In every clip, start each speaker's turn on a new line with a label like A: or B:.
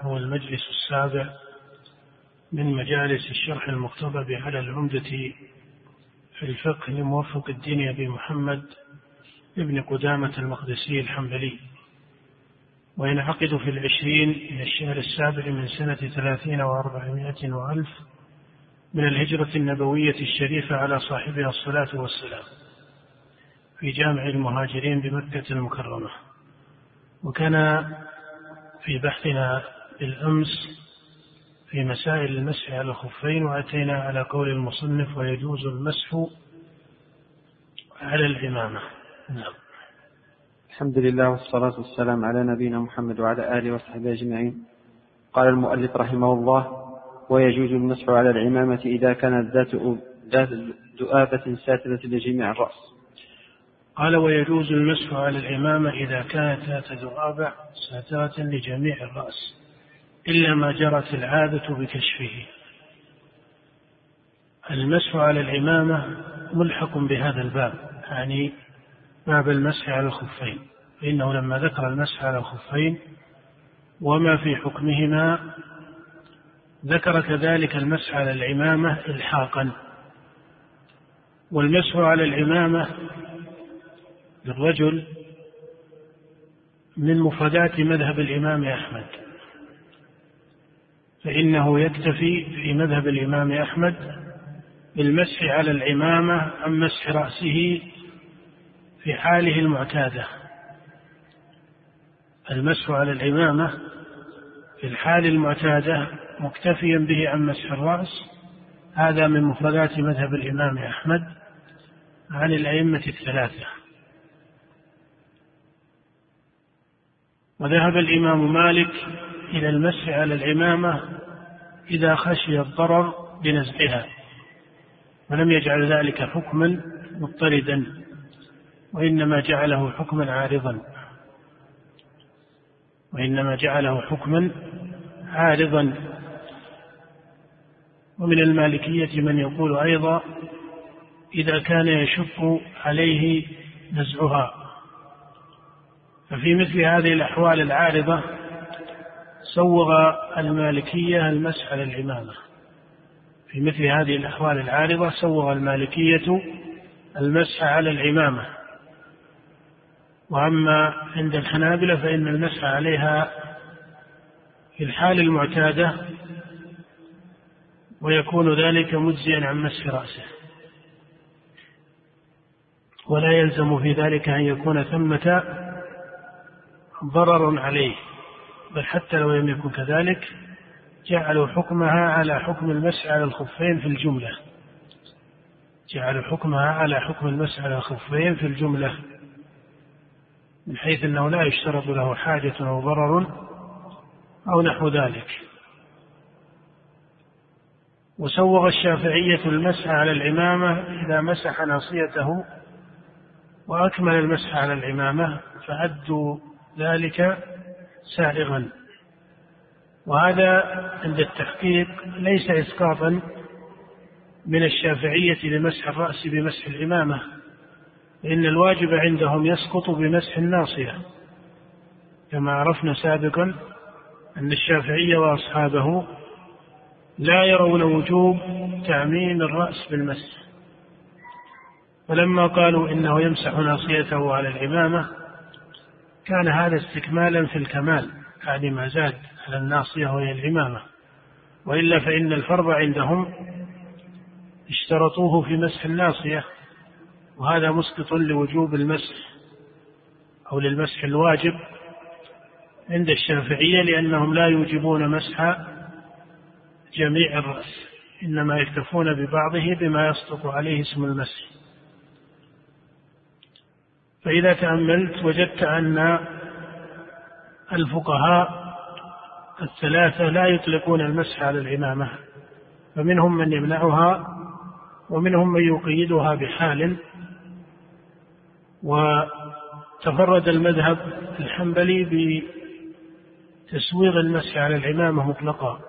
A: هو المجلس السابع من مجالس الشرح المقتضب على العمدة في الفقه لموفق الدين أبي محمد ابن قدامة المقدسي الحنبلي. وينعقد في العشرين من الشهر السابع من سنة ثلاثين وأربعمائة وألف من الهجرة النبوية الشريفة على صاحبها الصلاة والسلام في جامع المهاجرين بمكة المكرمة. وكان في بحثنا بالأمس في مسائل المسح على الخفين وأتينا على قول المصنف ويجوز المسح على العمامة نعم.
B: الحمد لله والصلاة والسلام على نبينا محمد وعلى آله وصحبه أجمعين. قال المؤلف رحمه الله ويجوز المسح على العمامة إذا كانت ذات ذات ذؤابة ساترة لجميع الرأس.
A: قال ويجوز المسح على العمامة إذا كانت ذات ذؤابة ساترة لجميع الرأس. إلا ما جرت العادة بكشفه. المسح على العمامة ملحق بهذا الباب يعني باب المسح على الخفين. فإنه لما ذكر المسح على الخفين وما في حكمهما ذكر كذلك المسح على العمامة إلحاقا. والمسح على العمامة للرجل من مفردات مذهب الإمام أحمد. فإنه يكتفي في مذهب الإمام أحمد بالمسح على العمامة عن مسح رأسه في حاله المعتادة. المسح على العمامة في الحال المعتادة مكتفيا به عن مسح الرأس. هذا من مفردات مذهب الإمام أحمد عن الأئمة الثلاثة. وذهب الإمام مالك إلى المسح على العمامة إذا خشي الضرر بنزعها ولم يجعل ذلك حكما مضطردا وإنما جعله حكما عارضا وإنما جعله حكما عارضا. ومن المالكية من يقول أيضا إذا كان يشق عليه نزعها. ففي مثل هذه الأحوال العارضة سوغ المالكية المسح على العمامة في مثل هذه الأحوال العارضة سوغ المالكية المسح على العمامة وأما عند الحنابلة فإن المسح عليها في الحال المعتادة ويكون ذلك مجزيا عن مسح رأسه. ولا يلزم في ذلك أن يكون ثمة ضرر عليه. بل حتى لو لم يكن كذلك جعلوا حكمها على حكم المسح على الخفين في الجملة. جعلوا حكمها على حكم المسح على الخفين في الجملة من حيث أنه لا يشترط له حاجة أو ضرر أو نحو ذلك. وسوغ الشافعية المسح على العمامة إذا مسح ناصيته وأكمل المسح على العمامة فعدوا ذلك سائغا وهذا عند التحقيق ليس إسقاطا من الشافعية لمسح الرأس بمسح العمامة لأن الواجب عندهم يسقط بمسح الناصية. كما عرفنا سابقا أن الشافعية وأصحابه لا يرون وجوب تعميم الرأس بالمسح. فلما قالوا إنه يمسح ناصيته على العمامة كان هذا استكمالا في الكمال. يعني ما زاد على الناصية وهي العمامة. وإلا فإن الفرض عندهم اشترطوه في مسح الناصية وهذا مسقط لوجوب المسح أو للمسح الواجب عند الشافعية لأنهم لا يوجبون مسح جميع الرأس إنما يكتفون ببعضه بما يصدق عليه اسم المسح. فإذا تأملت وجدت أن الفقهاء الثلاثة لا يطلقون المسح على العمامة فمنهم من يمنعها ومنهم من يقيدها بحال. وتفرد المذهب الحنبلي بتسويغ المسح على العمامة مطلقا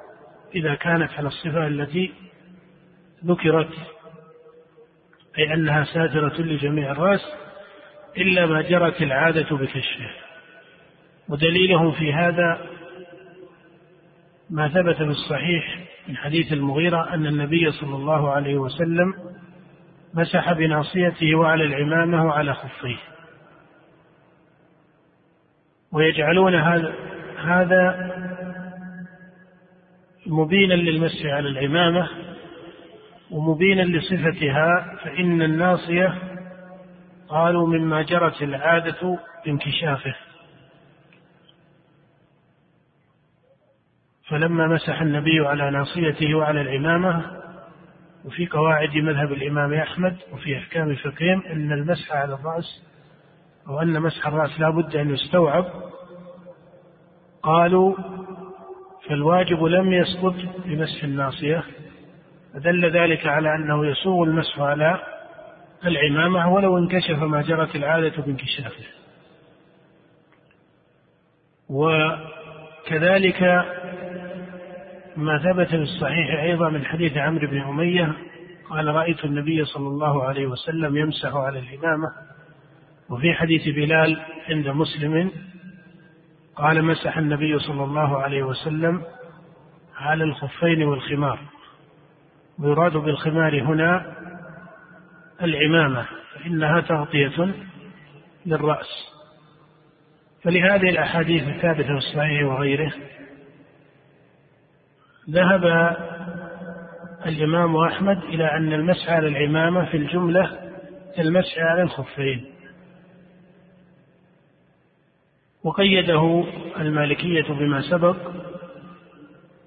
A: إذا كانت على الصفة التي ذكرت أي أنها ساترة لجميع الرأس. إلا ما جرت العادة بكشفه ودليلهم في هذا ما ثبت في الصحيح من حديث المغيرة أن النبي صلى الله عليه وسلم مسح بناصيته وعلى العمامة وعلى خفيه. ويجعلون هذا هذا مبينا للمسح على العمامة ومبينا لصفتها فإن الناصية قالوا مما جرت العادة بانكشافه. فلما مسح النبي على ناصيته وعلى العمامة وفي قواعد مذهب الإمام أحمد وفي أحكام فقههم أن المسح على الرأس أو أن مسح الرأس لا بد أن يستوعب. قالوا فالواجب لم يسقط بمسح الناصية. فدل ذلك على أنه يسوغ المسح على العمامة ولو انكشف ما جرت العادة بانكشافه. وكذلك ما ثبت في الصحيح أيضا من حديث عمرو بن أمية قال رأيت النبي صلى الله عليه وسلم يمسح على الإمامة وفي حديث بلال عند مسلم قال مسح النبي صلى الله عليه وسلم على الخفين والخمار. ويراد بالخمار هنا العمامة فإنها تغطية للرأس. فلهذه الأحاديث الثابتة في الصحيح وغيره ذهب الإمام أحمد إلى أن المسح على العمامة في الجملة كالمسح على الخفين. وقيده المالكية بما سبق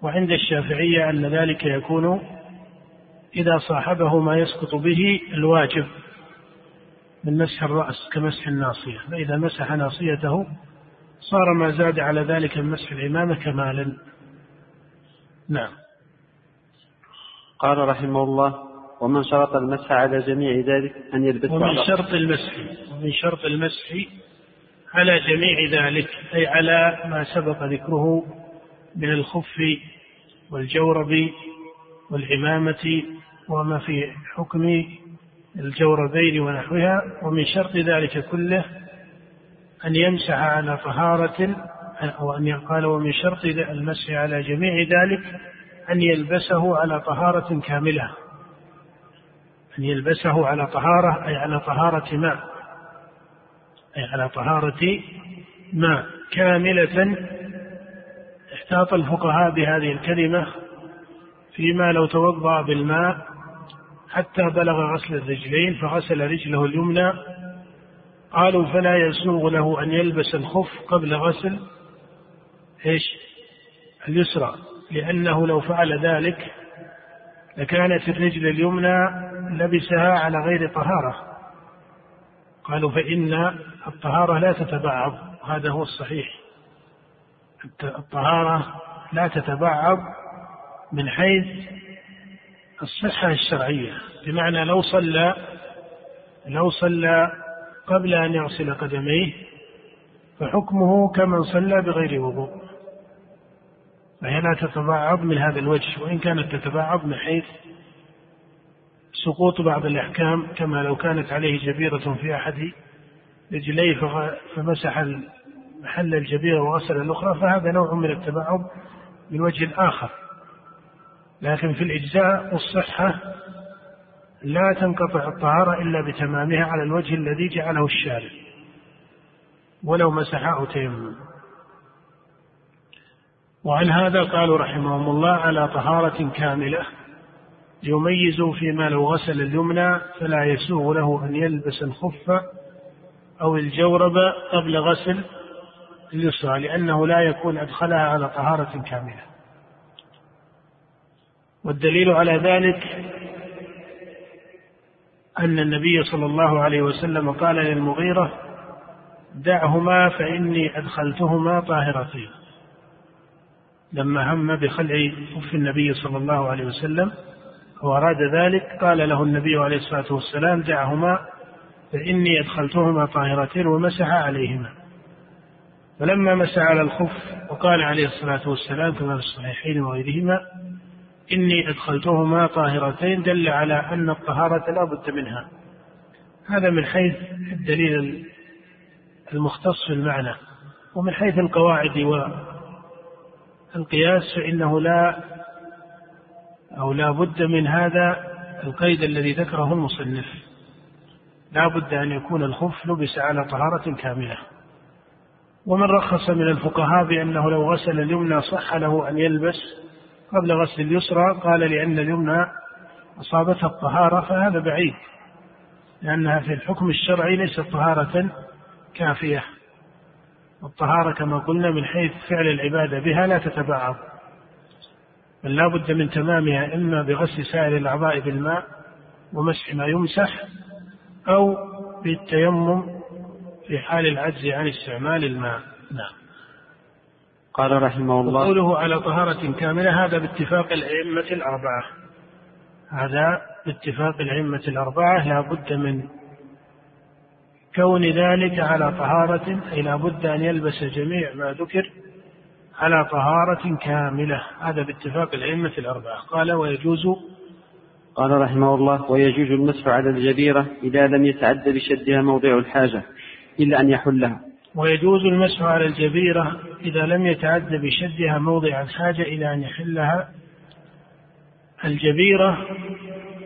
A: وعند الشافعية أن ذلك يكون إذا صاحبه ما يسقط به الواجب من مسح الرأس كمسح الناصية فإذا مسح ناصيته صار ما زاد على ذلك من مسح العمامة كمالا نعم.
B: قال رحمه الله ومن شرط المسح على جميع ذلك أن يلبس
A: ومن شرط المسح ومن شرط المسح على جميع ذلك أي على ما سبق ذكره من الخف والجورب والعمامة وما في حكم الجوربين ونحوها ومن شرط ذلك كله أن يمسح على طهارة أو أن قال ومن شرط المسح على جميع ذلك أن يلبسه على طهارة كاملة. أن يلبسه على طهارة أي على طهارة ماء أي على طهارة ماء كاملة. احتاط الفقهاء بهذه الكلمة فيما لو توضأ بالماء حتى بلغ غسل الرجلين فغسل رجله اليمنى. قالوا فلا يسوغ له أن يلبس الخف قبل غسل إيش؟ اليسرى لأنه لو فعل ذلك لكانت الرجل اليمنى لبسها على غير طهارة. قالوا فإن الطهارة لا تتبعض هذا هو الصحيح. الطهارة لا تتبعض من حيث الصحة الشرعية. بمعنى لو صلى لو صلى قبل أن يغسل قدميه فحكمه كمن صلى بغير وضوء. فهي لا تتبعض من هذا الوجه وإن كانت تتبعض من حيث سقوط بعض الأحكام كما لو كانت عليه جبيرة في أحد رجليه فمسح محل الجبيرة وغسل الأخرى فهذا نوع من التبعض من وجه آخر. لكن في الإجزاء والصحة لا تنقطع الطهارة إلا بتمامها على الوجه الذي جعله الشارع ولو مسحه تيمم. وعن هذا قالوا رحمهم الله على طهارة كاملة يميز فيما لو غسل اليمنى فلا يسوغ له أن يلبس الخف أو الجورب قبل غسل اليسرى لأنه لا يكون أدخلها على طهارة كاملة. والدليل على ذلك أن النبي صلى الله عليه وسلم قال للمغيرة دعهما فإني أدخلتهما طاهرتين. لما هم بخلع خف النبي صلى الله عليه وسلم وأراد ذلك قال له النبي عليه الصلاة والسلام دعهما فإني أدخلتهما طاهرتين ومسح عليهما. فلما مسح على الخف وقال عليه الصلاة والسلام كما في الصحيحين وغيرهما إني أدخلتهما طاهرتين دل على أن الطهارة لا بد منها. هذا من حيث الدليل المختص في المعنى ومن حيث القواعد والقياس فإنه لا أو لا بد من هذا القيد الذي ذكره المصنف. لا بد أن يكون الخف لبس على طهارة كاملة. ومن رخص من الفقهاء بأنه لو غسل اليمنى صح له أن يلبس قبل غسل اليسرى قال لأن اليمنى أصابتها الطهارة فهذا بعيد لأنها في الحكم الشرعي ليست طهارة كافية. والطهارة كما قلنا من حيث فعل العبادة بها لا تتبعض. بل لا بد من تمامها إما بغسل سائر الأعضاء بالماء ومسح ما يمسح أو بالتيمم في حال العجز عن استعمال الماء. نعم.
B: قال رحمه الله
A: قوله على طهارة كاملة هذا باتفاق الأئمة الأربعة. هذا باتفاق الأئمة الأربعة لا بد من كون ذلك على طهارة أي لا بد أن يلبس جميع ما ذكر على طهارة كاملة. هذا باتفاق الأئمة الأربعة. قال ويجوز
B: قال رحمه الله ويجوز المسح على الجبيرة إذا لم يتعد بشدها موضع الحاجة إلا أن يحلها.
A: ويجوز المسح على الجبيرة إذا لم يتعد بشدها موضع الحاجة إلى أن يحلها الجبيرة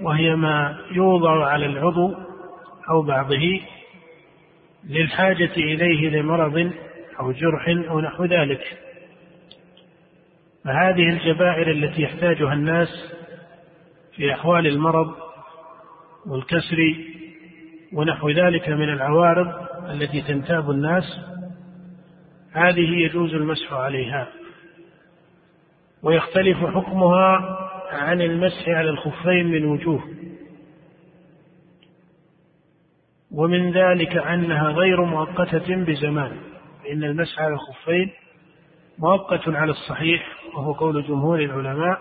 A: وهي ما يوضع على العضو أو بعضه للحاجة إليه لمرض أو جرح أو نحو ذلك. فهذه الجبائر التي يحتاجها الناس في أحوال المرض والكسر ونحو ذلك من العوارض التي تنتاب الناس هذه يجوز المسح عليها. ويختلف حكمها عن المسح على الخفين من وجوه. ومن ذلك أنها غير مؤقتة بزمان. فإن المسح على الخفين مؤقت على الصحيح وهو قول جمهور العلماء.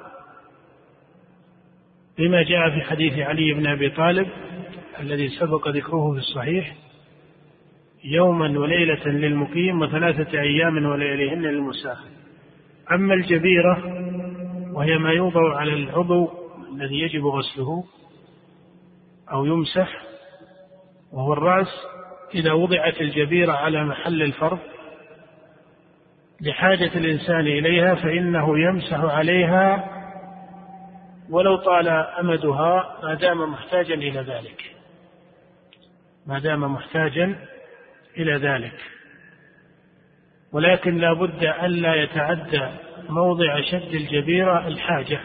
A: بما جاء في حديث علي بن أبي طالب الذي سبق ذكره في الصحيح يوما وليلة للمقيم وثلاثة أيام ولياليهن للمسافر أما الجبيرة وهي ما يوضع على العضو الذي يجب غسله أو يمسح وهو الرأس إذا وضعت الجبيرة على محل الفرض لحاجة الإنسان إليها فإنه يمسح عليها ولو طال أمدها ما دام محتاجا إلى ذلك. ما دام محتاجا إلى ذلك. ولكن لا بد ألا يتعدى موضع شد الجبيرة الحاجة.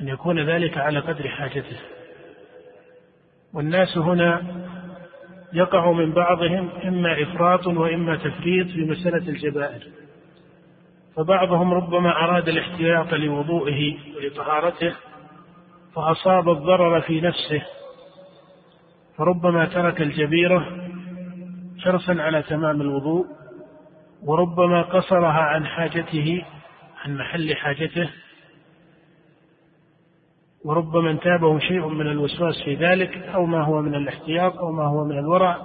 A: أن يكون ذلك على قدر حاجته. والناس هنا يقع من بعضهم إما إفراط وإما تفريط في مسألة الجبائر. فبعضهم ربما أراد الاحتياط لوضوئه ولطهارته فأصاب الضرر في نفسه. فربما ترك الجبيرة حرصا على تمام الوضوء وربما قصرها عن حاجته عن محل حاجته وربما انتابه شيء من الوسواس في ذلك أو ما هو من الاحتياط أو ما هو من الورع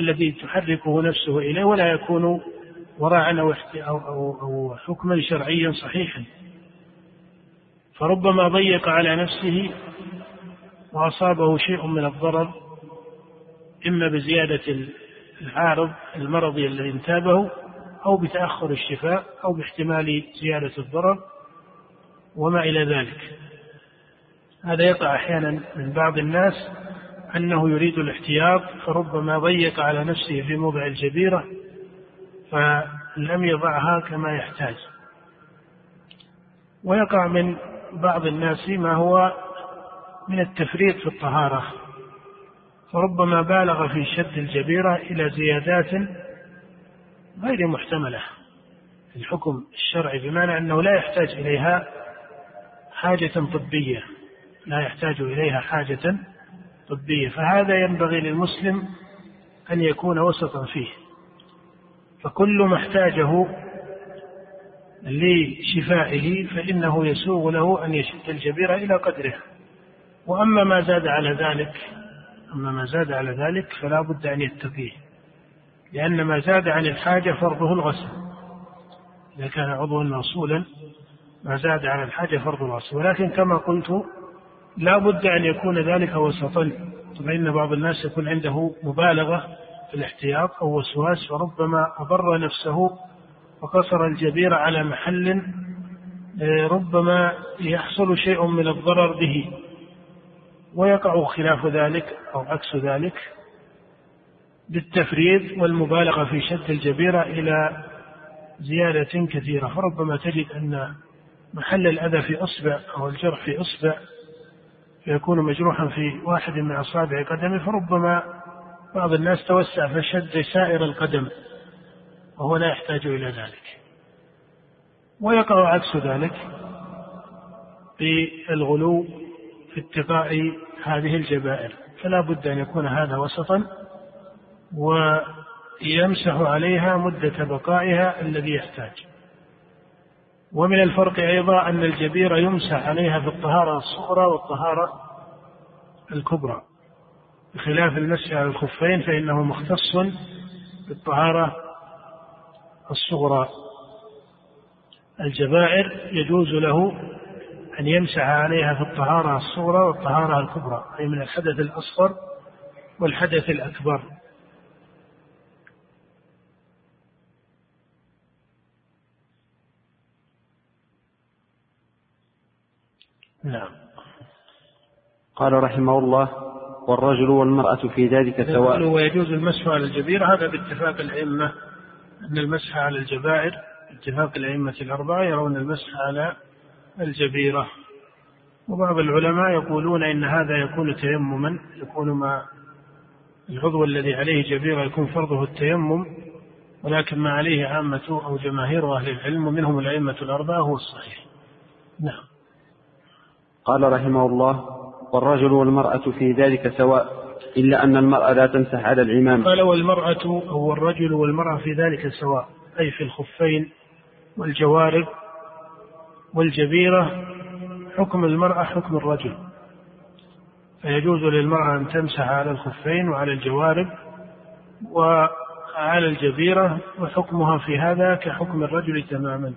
A: الذي تحركه نفسه إليه ولا يكون ورعا أو, أو, أو حكما شرعيا صحيحا. فربما ضيق على نفسه وأصابه شيء من الضرر إما بزيادة العارض المرضي الذي انتابه أو بتأخر الشفاء أو باحتمال زيادة الضرر وما إلى ذلك. هذا يقع أحيانا من بعض الناس أنه يريد الاحتياط فربما ضيق على نفسه في موضع الجبيرة فلم يضعها كما يحتاج. ويقع من بعض الناس ما هو من التفريط في الطهارة. فربما بالغ في شد الجبيرة إلى زيادات غير محتملة في الحكم الشرعي بمعنى أنه لا يحتاج إليها حاجة طبية لا يحتاج إليها حاجة طبية فهذا ينبغي للمسلم أن يكون وسطا فيه. فكل ما احتاجه لشفائه فإنه يسوغ له أن يشد الجبيرة إلى قدره. وأما ما زاد على ذلك أما ما زاد على ذلك فلا بد أن يتقيه. لأن ما زاد عن الحاجة فرضه الغسل. إذا كان عضوا موصولا ما زاد على الحاجة فرض الغسل. ولكن كما قلت لا بد أن يكون ذلك وسطا. فإن بعض الناس يكون عنده مبالغة في الاحتياط أو وسواس وربما أضر نفسه وقصر الجبير على محل آه، ربما يحصل شيء من الضرر به. ويقع خلاف ذلك أو عكس ذلك بالتفريط والمبالغة في شد الجبيرة إلى زيادة كثيرة. فربما تجد أن محل الأذى في إصبع أو الجرح في إصبع فيكون مجروحا في واحد من أصابع قدمه فربما بعض الناس توسع فشد سائر القدم وهو لا يحتاج إلى ذلك. ويقع عكس ذلك بالغلو في اتقاء هذه الجبائر. فلا بد أن يكون هذا وسطا ويمسح عليها مدة بقائها الذي يحتاج. ومن الفرق أيضا أن الجبيرة يمسح عليها في الطهارة الصغرى والطهارة الكبرى. بخلاف المسح على الخفين فإنه مختص بالطهارة الصغرى. الجبائر يجوز له أن يمسح عليها في الطهارة الصغرى والطهارة الكبرى أي من الحدث الأصغر والحدث الأكبر. نعم.
B: قال رحمه الله والرجل والمرأة في ذلك سواء.
A: ويجوز المسح على الجبير هذا باتفاق الأئمة أن المسح على الجبائر اتفاق الأئمة الأربعة يرون المسح على الجبيرة. وبعض العلماء يقولون إن هذا يكون تيمما يكون ما العضو الذي عليه جبيرة يكون فرضه التيمم ولكن ما عليه عامة أو جماهير أهل العلم ومنهم الأئمة الأربعة هو الصحيح. نعم.
B: قال رحمه الله والرجل والمرأة في ذلك سواء إلا أن المرأة لا تمسح على العمام
A: قال والمرأة أو الرجل والمرأة في ذلك سواء أي في الخفين والجوارب والجبيرة حكم المرأة حكم الرجل. فيجوز للمرأة أن تمسح على الخفين وعلى الجوارب وعلى الجبيرة وحكمها في هذا كحكم الرجل تماما.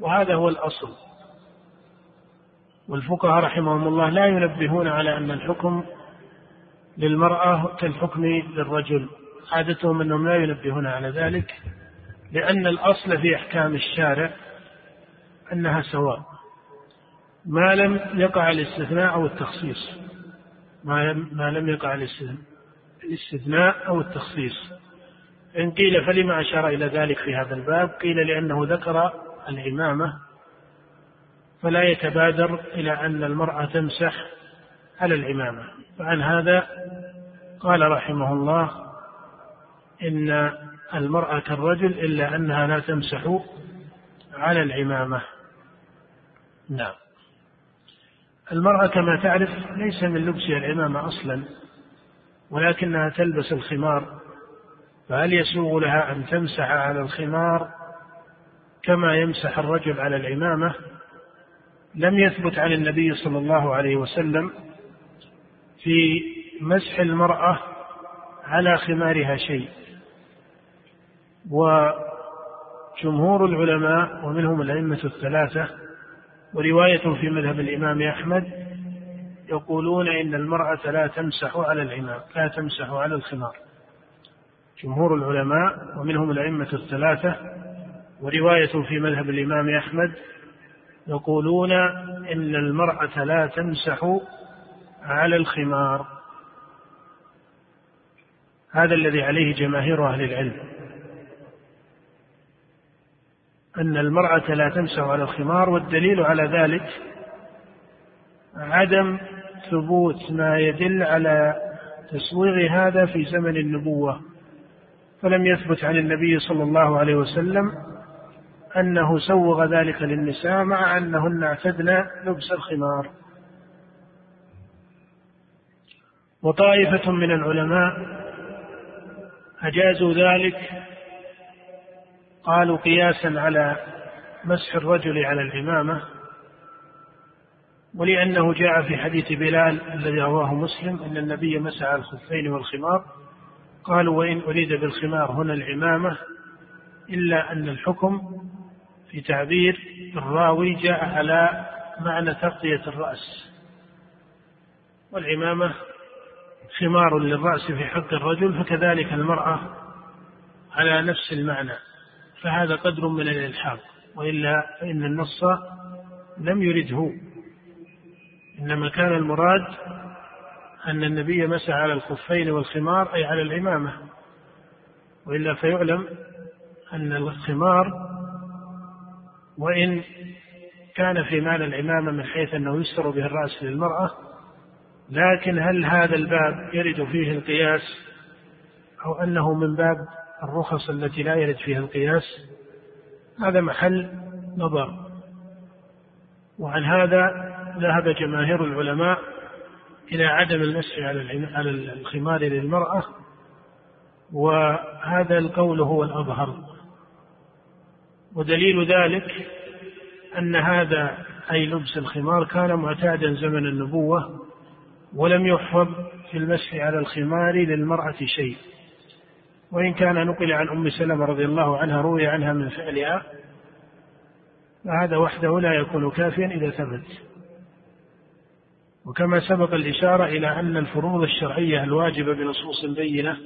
A: وهذا هو الأصل. والفقهاء رحمهم الله لا ينبهون على أن الحكم للمرأة كالحكم للرجل. عادتهم أنهم لا ينبهون على ذلك لأن الأصل في أحكام الشارع أنها سواء. ما لم يقع الاستثناء أو التخصيص. ما ما لم يقع الاستثناء أو التخصيص. إن قيل فلما أشار إلى ذلك في هذا الباب؟ قيل لأنه ذكر العمامة فلا يتبادر إلى أن المرأة تمسح على العمامة فعن هذا قال رحمه الله إن المرأة كالرجل إلا أنها لا تمسح على العمامة نعم. المرأة كما تعرف ليس من لبسها العمامة أصلا ولكنها تلبس الخمار. فهل يسوغ لها أن تمسح على الخمار كما يمسح الرجل على العمامة؟ لم يثبت عن النبي صلى الله عليه وسلم في مسح المرأة على خمارها شيء. وجمهور العلماء ومنهم الأئمة الثلاثة ورواية في مذهب الإمام أحمد يقولون إن المرأة لا تمسح على العمام لا تمسح على الخمار. جمهور العلماء ومنهم الأئمة الثلاثة ورواية في مذهب الإمام أحمد يقولون إن المرأة لا تمسح على الخمار. هذا الذي عليه جماهير أهل العلم. أن المرأة لا تمسح على الخمار والدليل على ذلك عدم ثبوت ما يدل على تسويغ هذا في زمن النبوة. فلم يثبت عن النبي صلى الله عليه وسلم أنه سوغ ذلك للنساء مع أنهن اعتدن لبس الخمار. وطائفة من العلماء أجازوا ذلك قالوا قياسا على مسح الرجل على العمامة ولأنه جاء في حديث بلال الذي رواه مسلم أن النبي مسح الخفين والخمار قالوا وإن أريد بالخمار هنا العمامة إلا أن الحكم في تعبير الراوي جاء على معنى تغطية الرأس. والعمامة خمار للرأس في حق الرجل فكذلك المرأة على نفس المعنى. فهذا قدر من الإلحاق وإلا فإن النص لم يرده. إنما كان المراد أن النبي مسح على الخفين والخمار أي على العمامة. وإلا فيعلم أن الخمار وإن كان في معنى العمامة من حيث أنه يستر به الرأس للمرأة لكن هل هذا الباب يرد فيه القياس أو أنه من باب الرخص التي لا يرد فيها القياس هذا محل نظر. وعن هذا ذهب جماهير العلماء إلى عدم المسح على الخمار للمرأة وهذا القول هو الأظهر. ودليل ذلك أن هذا أي لبس الخمار كان معتادا زمن النبوة ولم يحفظ في المسح على الخمار للمرأة شيء. وإن كان نقل عن أم سلمة رضي الله عنها روي عنها من فعلها فهذا وحده لا يكون كافيا إذا ثبت. وكما سبق الإشارة إلى أن الفروض الشرعية الواجبة بنصوص بينة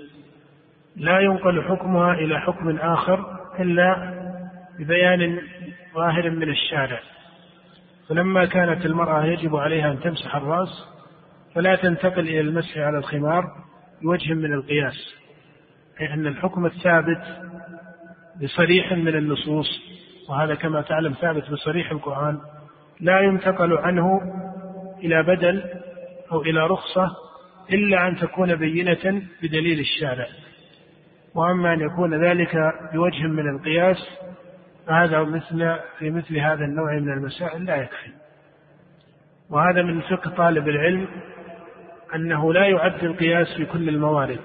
A: لا ينقل حكمها إلى حكم آخر إلا ببيان ظاهر من الشارع. فلما كانت المرأة يجب عليها أن تمسح الرأس فلا تنتقل إلى المسح على الخمار بوجه من القياس. أي أن الحكم الثابت بصريح من النصوص وهذا كما تعلم ثابت بصريح القرآن لا ينتقل عنه إلى بدل أو إلى رخصة إلا أن تكون بينة بدليل الشارع. وأما أن يكون ذلك بوجه من القياس فهذا مثل في مثل هذا النوع من المسائل لا يكفي. وهذا من فقه طالب العلم أنه لا يعد القياس في كل الموارد.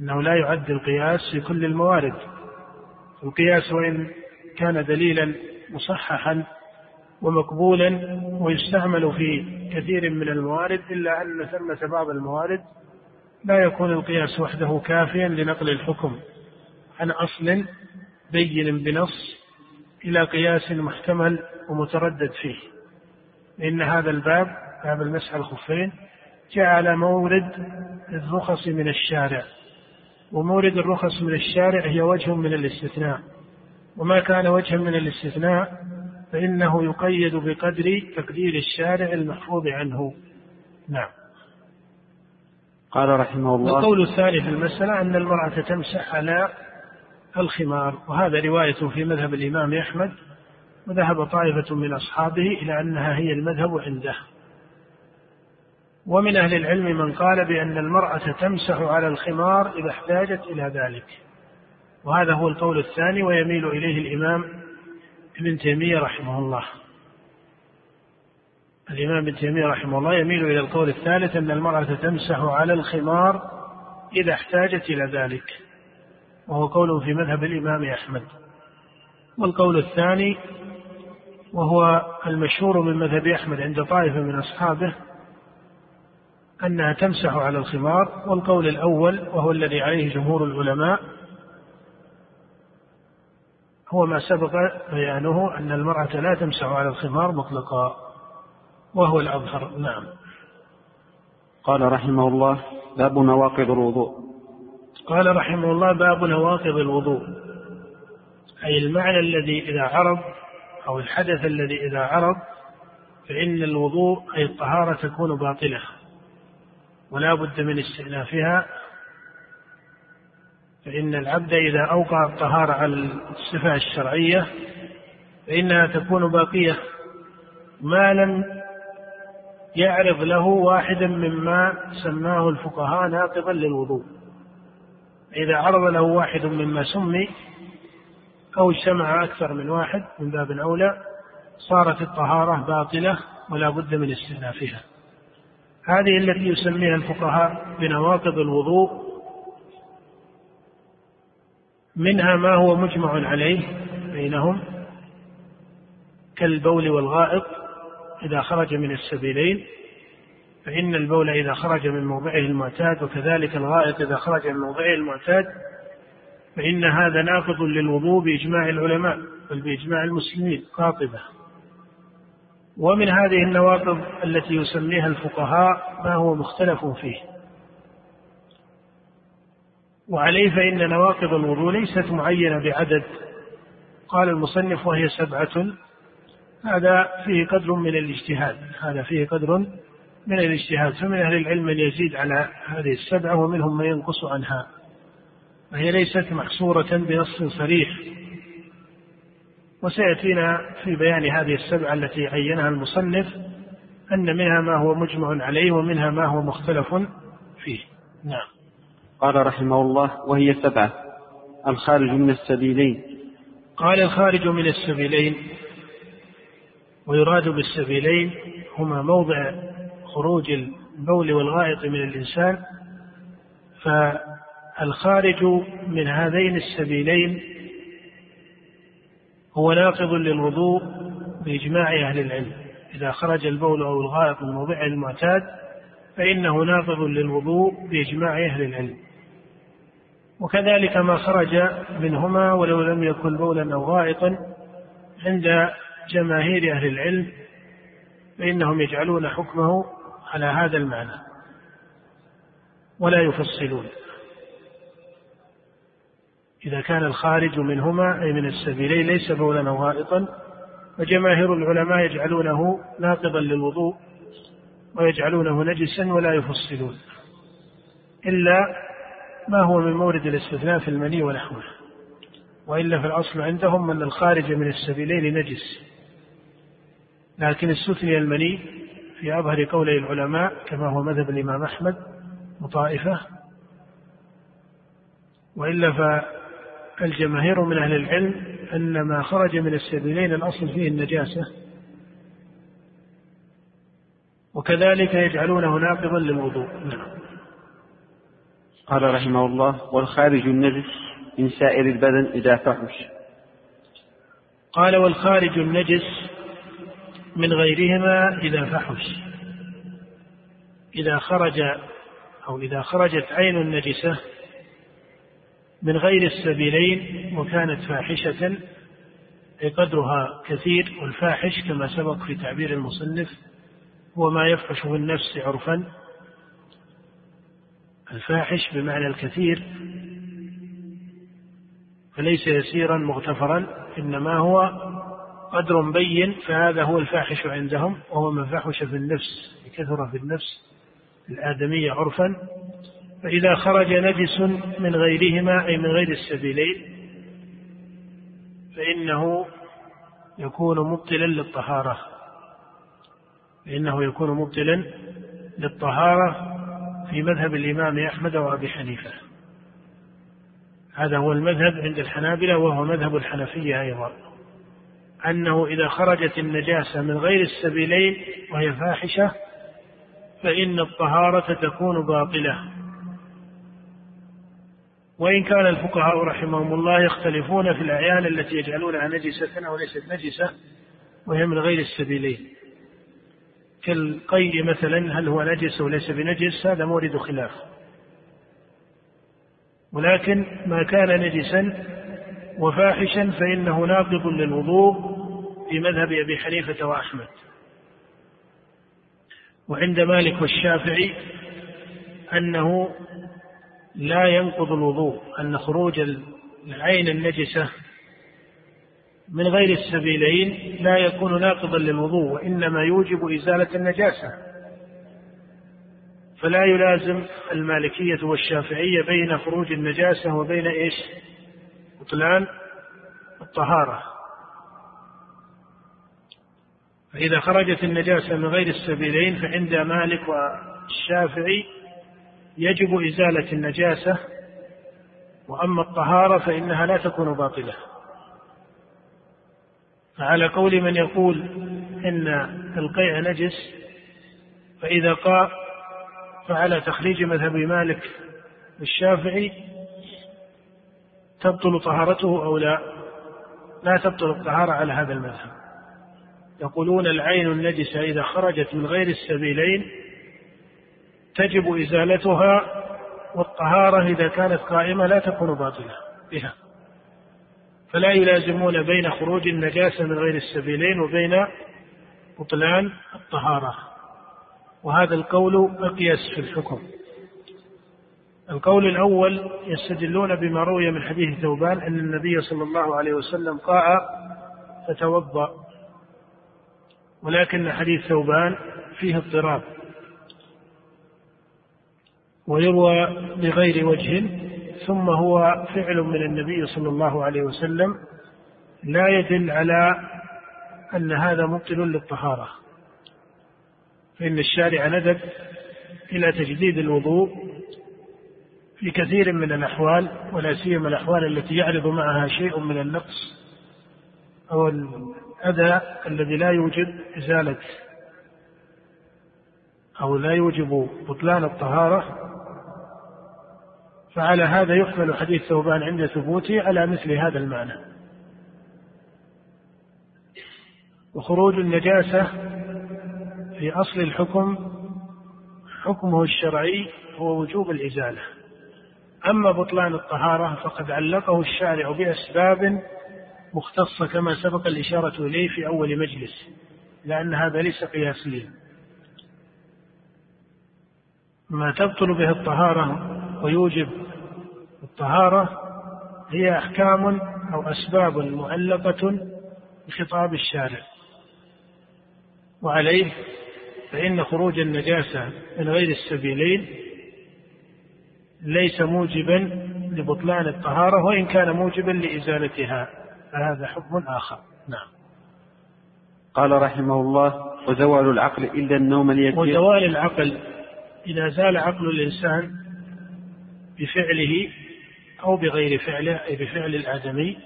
A: أنه لا يعد القياس في كل الموارد. القياس وإن كان دليلا مصححا ومقبولا ويستعمل في كثير من الموارد إلا أن ثمة بعض الموارد لا يكون القياس وحده كافيا لنقل الحكم عن أصل بين بنص إلى قياس محتمل ومتردد فيه. لأن هذا الباب باب المسح الخفين جاء على مورد الرخص من الشارع. ومورد الرخص من الشارع هي وجه من الاستثناء. وما كان وجها من الاستثناء فإنه يقيد بقدر تقدير الشارع المحفوظ عنه. نعم.
B: قال رحمه الله
A: القول الثاني في المسألة أن المرأة تمسح على الخمار وهذا رواية في مذهب الإمام أحمد وذهب طائفة من أصحابه إلى أنها هي المذهب عنده. ومن أهل العلم من قال بأن المرأة تمسح على الخمار إذا احتاجت إلى ذلك. وهذا هو القول الثاني ويميل إليه الإمام ابن تيمية رحمه الله. الإمام ابن تيمية رحمه الله يميل إلى القول الثالث أن المرأة تمسح على الخمار إذا احتاجت إلى ذلك. وهو قول في مذهب الإمام أحمد. والقول الثاني وهو المشهور من مذهب أحمد عند طائفة من أصحابه أنها تمسح على الخمار والقول الأول وهو الذي عليه جمهور العلماء. هو ما سبق بيانه أن المرأة لا تمسح على الخمار مطلقا وهو الأظهر. نعم.
B: قال رحمه الله باب نواقض الوضوء.
A: قال رحمه الله باب نواقض الوضوء. أي المعنى الذي إذا عرض أو الحدث الذي إذا عرض فإن الوضوء أي الطهارة تكون باطلة. ولا بد من استئنافها. فإن العبد إذا أوقع الطهارة على الصفة الشرعية فإنها تكون باقية. ما لم يعرض له واحدا مما سماه الفقهاء ناقضا للوضوء. إذا عرض له واحد مما سمي أو اجتمع أكثر من واحد من باب أولى صارت الطهارة باطلة ولا بد من استئنافها. هذه التي يسميها الفقهاء بنواقض الوضوء منها ما هو مجمع عليه بينهم كالبول والغائط إذا خرج من السبيلين فإن البول إذا خرج من موضعه المعتاد وكذلك الغائط إذا خرج من موضعه المعتاد فإن هذا ناقض للوضوء بإجماع العلماء بل بإجماع المسلمين قاطبة. ومن هذه النواقض التي يسميها الفقهاء ما هو مختلف فيه. وعليه فإن نواقض الوضوء ليست معينة بعدد. قال المصنف وهي سبعة. هذا فيه قدر من الاجتهاد. هذا فيه قدر من الاجتهاد. فمن أهل العلم من يزيد على هذه السبعة ومنهم من ينقص عنها. وهي ليست محصورة بنص صريح. وسيأتينا في بيان هذه السبعة التي عينها المصنف أن منها ما هو مجمع عليه ومنها ما هو مختلف فيه. نعم.
B: قال رحمه الله وهي سبعة. الخارج من السبيلين.
A: قال الخارج من السبيلين ويراد بالسبيلين هما موضع خروج البول والغائط من الإنسان فالخارج من هذين السبيلين هو ناقض للوضوء بإجماع أهل العلم. إذا خرج البول أو الغائط من موضعه المعتاد فإنه ناقض للوضوء بإجماع أهل العلم. وكذلك ما خرج منهما ولو لم يكن بولا أو غائطا عند جماهير أهل العلم فإنهم يجعلون حكمه على هذا المعنى. ولا يفصلون. إذا كان الخارج منهما أي من السبيلين ليس بولا أو غائطا وجماهير العلماء يجعلونه ناقضا للوضوء ويجعلونه نجسا ولا يفصلون. إلا ما هو من مورد الاستثناء في المني ونحوه. وإلا في الأصل عندهم أن الخارج من السبيلين نجس. لكن استثني المني في أظهر قولي العلماء كما هو مذهب الإمام أحمد وطائفة وإلا فالجماهير من أهل العلم أن ما خرج من السبيلين الأصل فيه النجاسة وكذلك يجعلونه ناقضا للوضوء نعم.
B: قال رحمه الله والخارج النجس من سائر البدن إذا فحش.
A: قال والخارج النجس من غيرهما إذا فحش. إذا خرج أو إذا خرجت عين النجسة من غير السبيلين وكانت فاحشة قدرها كثير والفاحش كما سبق في تعبير المصنف هو ما يفحش في النفس عرفا. الفاحش بمعنى الكثير فليس يسيرا مغتفرا إنما هو قدر بين فهذا هو الفاحش عندهم وهو ما فحش في النفس كثر في النفس الآدمية عرفا. فإذا خرج نجس من غيرهما أي من غير السبيلين فإنه يكون مبطلا للطهارة. فإنه يكون مبطلا للطهارة في مذهب الإمام أحمد وأبي حنيفة. هذا هو المذهب عند الحنابلة وهو مذهب الحنفية أيضا. أنه إذا خرجت النجاسة من غير السبيلين وهي فاحشة فإن الطهارة تكون باطلة. وإن كان الفقهاء رحمهم الله يختلفون في الأعيان التي يجعلونها نجسة أو ليست نجسة وهي من غير السبيلين. كالقيء مثلا هل هو نجس أو ليس بنجس؟ هذا مورد خلاف. ولكن ما كان نجسا وفاحشا فإنه ناقض للوضوء في مذهب أبي حنيفة وأحمد. وعند مالك والشافعي أنه لا ينقض الوضوء أن خروج العين النجسة من غير السبيلين لا يكون ناقضا للوضوء وإنما يوجب إزالة النجاسة. فلا يلازم المالكية والشافعية بين خروج النجاسة وبين إيش؟ بطلان الطهارة. فإذا خرجت النجاسة من غير السبيلين فعند مالك والشافعي يجب إزالة النجاسة وأما الطهارة فإنها لا تكون باطلة. فعلى قول من يقول إن القيع نجس فإذا قاء فعلى تخريج مذهب مالك والشافعي تبطل طهارته أو لا؟ لا تبطل الطهارة على هذا المذهب. يقولون العين النجسة إذا خرجت من غير السبيلين تجب إزالتها والطهارة إذا كانت قائمة لا تكون باطلة بها. فلا يلازمون بين خروج النجاسة من غير السبيلين وبين بطلان الطهارة. وهذا القول أقيس في الحكم. القول الأول يستدلون بما روي من حديث ثوبان أن النبي صلى الله عليه وسلم قاء فتوضأ. ولكن حديث ثوبان فيه اضطراب. ويروى بغير وجه ثم هو فعل من النبي صلى الله عليه وسلم لا يدل على أن هذا مبطل للطهارة فإن الشارع ندب إلى تجديد الوضوء في كثير من الأحوال ولا سيما الأحوال التي يعرض معها شيء من النقص أو الأذى الذي لا يوجب إزالة أو لا يوجب بطلان الطهارة فعلى هذا يحمل حديث ثوبان عند ثبوته على مثل هذا المعنى. وخروج النجاسة في أصل الحكم حكمه الشرعي هو وجوب الإزالة. أما بطلان الطهارة فقد علقه الشارع بأسباب مختصة كما سبق الإشارة إليه في أول مجلس لأن هذا ليس قياسيا ما تبطل به الطهارة ويوجب الطهارة هي أحكام أو أسباب معلقة بخطاب الشارع. وعليه فإن خروج النجاسة من غير السبيلين ليس موجبا لبطلان الطهارة وإن كان موجبا لإزالتها فهذا حكم آخر. نعم.
B: قال رحمه الله وزوال العقل إلا النوم اليسير.
A: وزوال العقل إذا زال عقل الإنسان بفعله أو بغير فعله أي بفعل الآدمي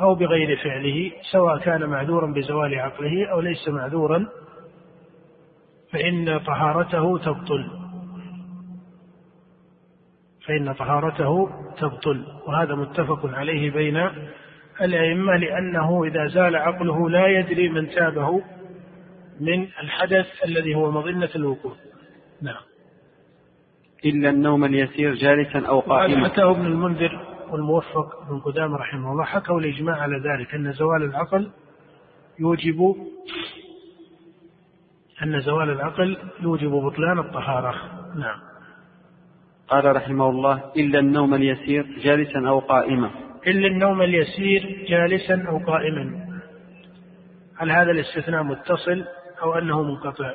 A: أو بغير فعله سواء كان معذورا بزوال عقله أو ليس معذورا فإن طهارته تبطل. فإن طهارته تبطل. وهذا متفق عليه بين الأئمة لأنه إذا زال عقله لا يدري من تابه من الحدث الذي هو مظنة الوقوع. نعم.
B: إلا النوم اليسير جالسا أو قائما.
A: حتى ابن المنذر والموفق بن قدامة رحمه الله حكوا الإجماع على ذلك أن زوال العقل يوجب أن زوال العقل يوجب بطلان الطهارة. نعم.
B: قال رحمه الله إلا النوم اليسير جالسا أو قائما.
A: إلا النوم اليسير جالسا أو قائما. هل هذا الاستثناء متصل أو أنه منقطع؟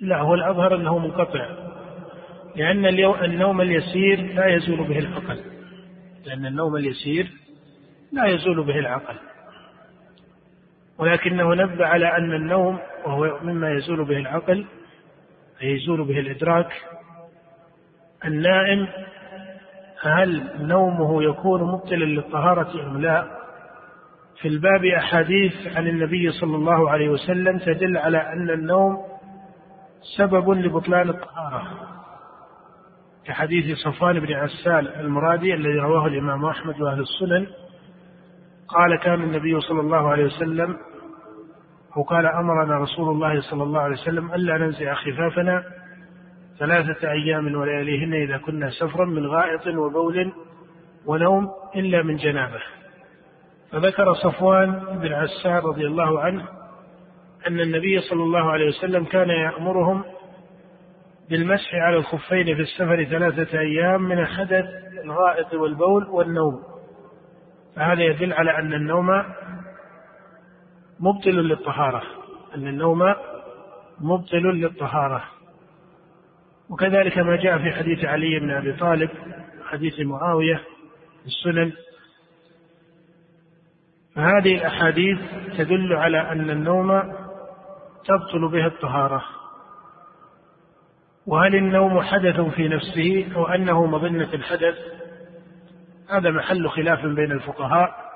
A: لا هو الأظهر أنه منقطع لأن النوم اليسير لا يزول به العقل لأن النوم اليسير لا يزول به العقل ولكنه نبه على أن النوم وهو مما يزول به العقل أي يزول به الإدراك النائم هل نومه يكون مبطلا للطهارة أم لا؟ في الباب أحاديث عن النبي صلى الله عليه وسلم تدل على أن النوم سبب لبطلان الطهارة كحديث صفوان بن عسال المرادي الذي رواه الإمام أحمد وأهل السنن قال كان النبي صلى الله عليه وسلم أو قال أمرنا رسول الله صلى الله عليه وسلم ألا ننزع خفافنا ثلاثة أيام ولياليهن إذا كنا سفرا من غائط وبول ونوم إلا من جنابة. فذكر صفوان بن عسار رضي الله عنه أن النبي صلى الله عليه وسلم كان يأمرهم بالمسح على الخفين في السفر ثلاثة أيام من الحدث الغائط والبول والنوم. فهذا يدل على أن النوم مبطل للطهارة. أن النوم مبطل للطهارة. وكذلك ما جاء في حديث علي بن أبي طالب حديث معاوية في السنن. فهذه الأحاديث تدل على أن النوم تبطل به الطهارة. وهل النوم حدث في نفسه أو أنه مظنة الحدث؟ هذا محل خلاف بين الفقهاء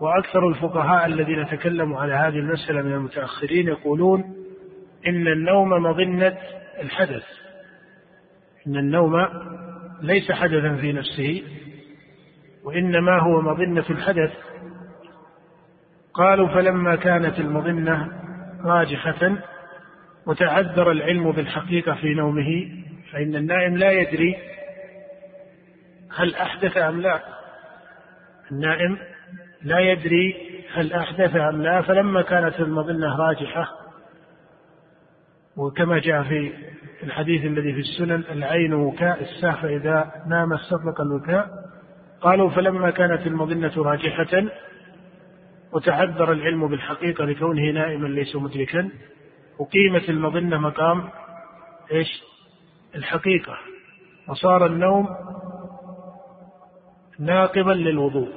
A: وأكثر الفقهاء الذين تكلموا على هذه المسألة من المتأخرين يقولون إن النوم مظنة الحدث. إن النوم ليس حدثا في نفسه وإنما هو مظنة الحدث. قالوا فلما كانت المظنة راجحة وتعذر العلم بالحقيقة في نومه فإن النائم لا يدري هل أحدث أم لا. النائم لا يدري هل أحدث أم لا فلما كانت المظنة راجحة وكما جاء في الحديث الذي في السنن العين وكاء الساه فإذا نام استطلق الوكاء قالوا فلما كانت المظنة راجحة وتعذر العلم بالحقيقة لكونه نائما ليس مدركا. أقيمت المظنة مقام إيش؟ الحقيقة. وصار النوم ناقضا للوضوء.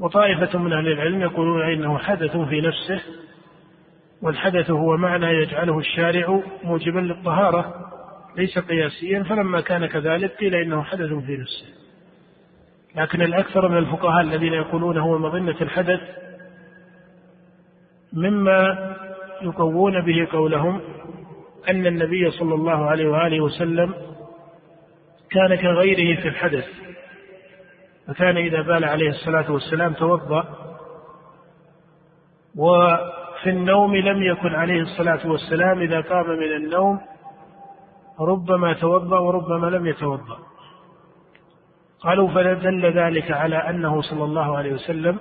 A: وطائفة من أهل العلم يقولون إنه حدث في نفسه والحدث هو معنى يجعله الشارع موجبا للطهارة ليس قياسيا. فلما كان كذلك قيل إنه حدث في نفسه. لكن الأكثر من الفقهاء الذين يقولون هو مظنة الحدث مما يقوون به قولهم أن النبي صلى الله عليه وآله وسلم كان كغيره في الحدث فكان إذا بال عليه الصلاة والسلام توضأ وفي النوم لم يكن عليه الصلاة والسلام إذا قام من النوم ربما توضأ وربما لم يتوضأ. قالوا فدل ذلك على أنه صلى الله عليه وسلم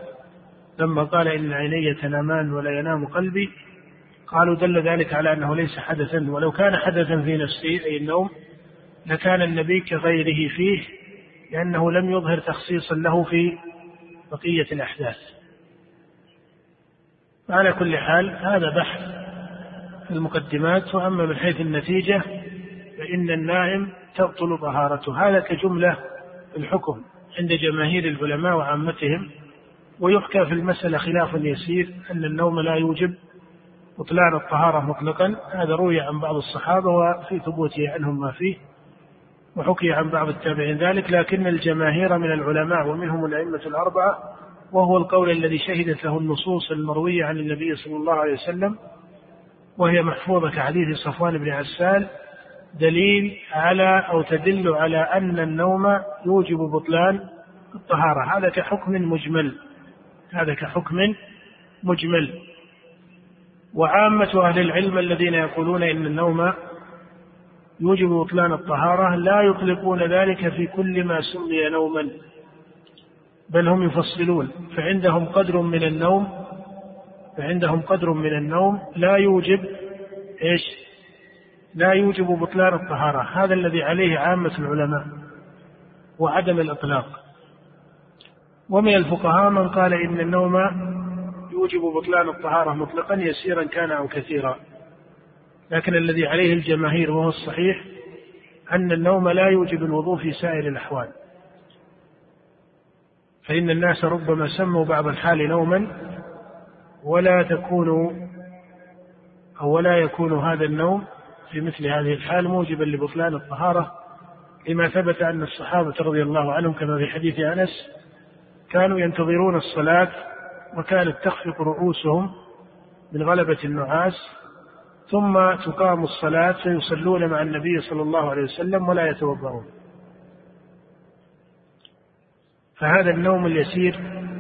A: لما قال إن عيني تنامان ولا ينام قلبي قالوا دل ذلك على أنه ليس حدثا ولو كان حدثا في نفسه أي النوم لكان النبي كغيره فيه لأنه لم يظهر تخصيصا له في بقية الأحداث. على كل حال هذا بحث في المقدمات وأما من حيث النتيجة فإن النائم تبطل طهارته. هذا كجملة الحكم عند جماهير العلماء وعامتهم ويحكى في المسألة خلاف يسير أن النوم لا يوجب بطلان الطهارة مطلقا. هذا روي عن بعض الصحابة وفي ثبوته عنهم ما فيه وحكي عن بعض التابعين ذلك. لكن الجماهير من العلماء ومنهم الأئمة الأربعة وهو القول الذي شهدت له النصوص المروية عن النبي صلى الله عليه وسلم وهي محفوظة كحديث صفوان بن عسال دليل على أو تدل على أن النوم يوجب بطلان الطهارة. هذا كحكم مجمل. هذا كحكم مجمل. وعامة أهل العلم الذين يقولون إن النوم يوجب بطلان الطهارة لا يطلقون ذلك في كل ما سمي نوما بل هم يفصلون. فعندهم قدر من النوم فعندهم قدر من النوم لا يوجب إيش؟ لا يوجب بطلان الطهارة هذا الذي عليه عامة العلماء وعدم الإطلاق. ومن الفقهاء من قال إن النوم يوجب بطلان الطهارة مطلقا يسيرا كان أو كثيرا. لكن الذي عليه الجماهير وهو الصحيح أن النوم لا يوجب الوضوء في سائر الأحوال. فإن الناس ربما سموا بعض الحال نوما ولا تكون أو ولا يكون هذا النوم في مثل هذه الحال موجبا لبطلان الطهارة لما ثبت أن الصحابة رضي الله عنهم كما في حديث أنس كانوا ينتظرون الصلاة وكانت تخفق رؤوسهم من غلبة النعاس ثم تقام الصلاة فيصلون مع النبي صلى الله عليه وسلم ولا يتوضؤون. فهذا النوم اليسير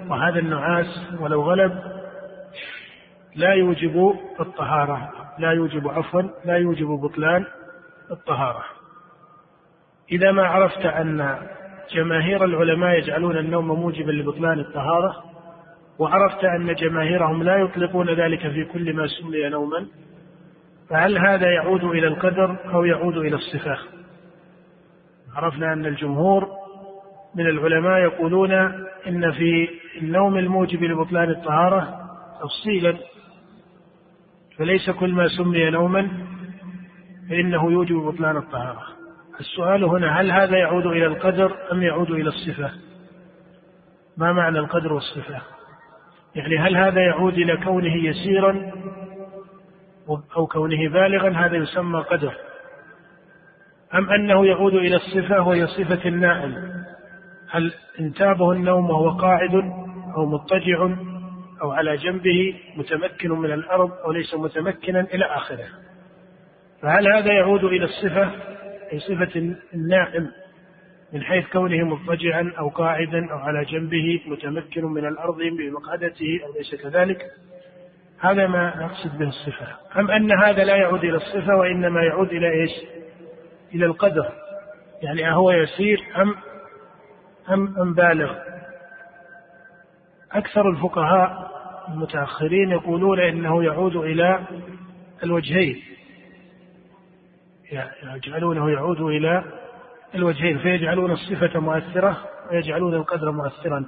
A: وهذا النعاس ولو غلب لا يوجب الطهارة. لا يوجب عفوا لا يوجب بطلان الطهارة. إذا ما عرفت أن جماهير العلماء يجعلون النوم موجبا لبطلان الطهارة وعرفت أن جماهيرهم لا يطلقون ذلك في كل ما سمي نوما فهل هذا يعود إلى القدر أو يعود إلى الصفة عرفنا أن الجمهور من العلماء يقولون إن في النوم الموجب لبطلان الطهارة تفصيلا فليس كل ما سمي نوما فإنه يوجب بطلان الطهارة. السؤال هنا هل هذا يعود إلى القدر أم يعود إلى الصفة؟ ما معنى القدر والصفة؟ يعني هل هذا يعود إلى كونه يسيرا أو كونه بالغا؟ هذا يسمى قدر. أم أنه يعود إلى الصفة وهي صفة النائم؟ هل انتابه النوم وهو قاعد أو مضطجع؟ أو على جنبه متمكن من الأرض أو ليس متمكنا إلى آخره. فهل هذا يعود إلى الصفة؟ أي صفة النائم من حيث كونه مضطجعا أو قاعدا أو على جنبه متمكن من الأرض بمقعدته أو ليس كذلك؟ هذا ما نقصد به الصفة. أم أن هذا لا يعود إلى الصفة وإنما يعود إلى إيش؟ إلى القدر. يعني أهو يسير أم أم أم بالغ؟ أكثر الفقهاء المتأخرين يقولون إنه يعود إلى الوجهين. يجعلونه يعود إلى الوجهين فيجعلون الصفة مؤثرة ويجعلون القدر مؤثرا.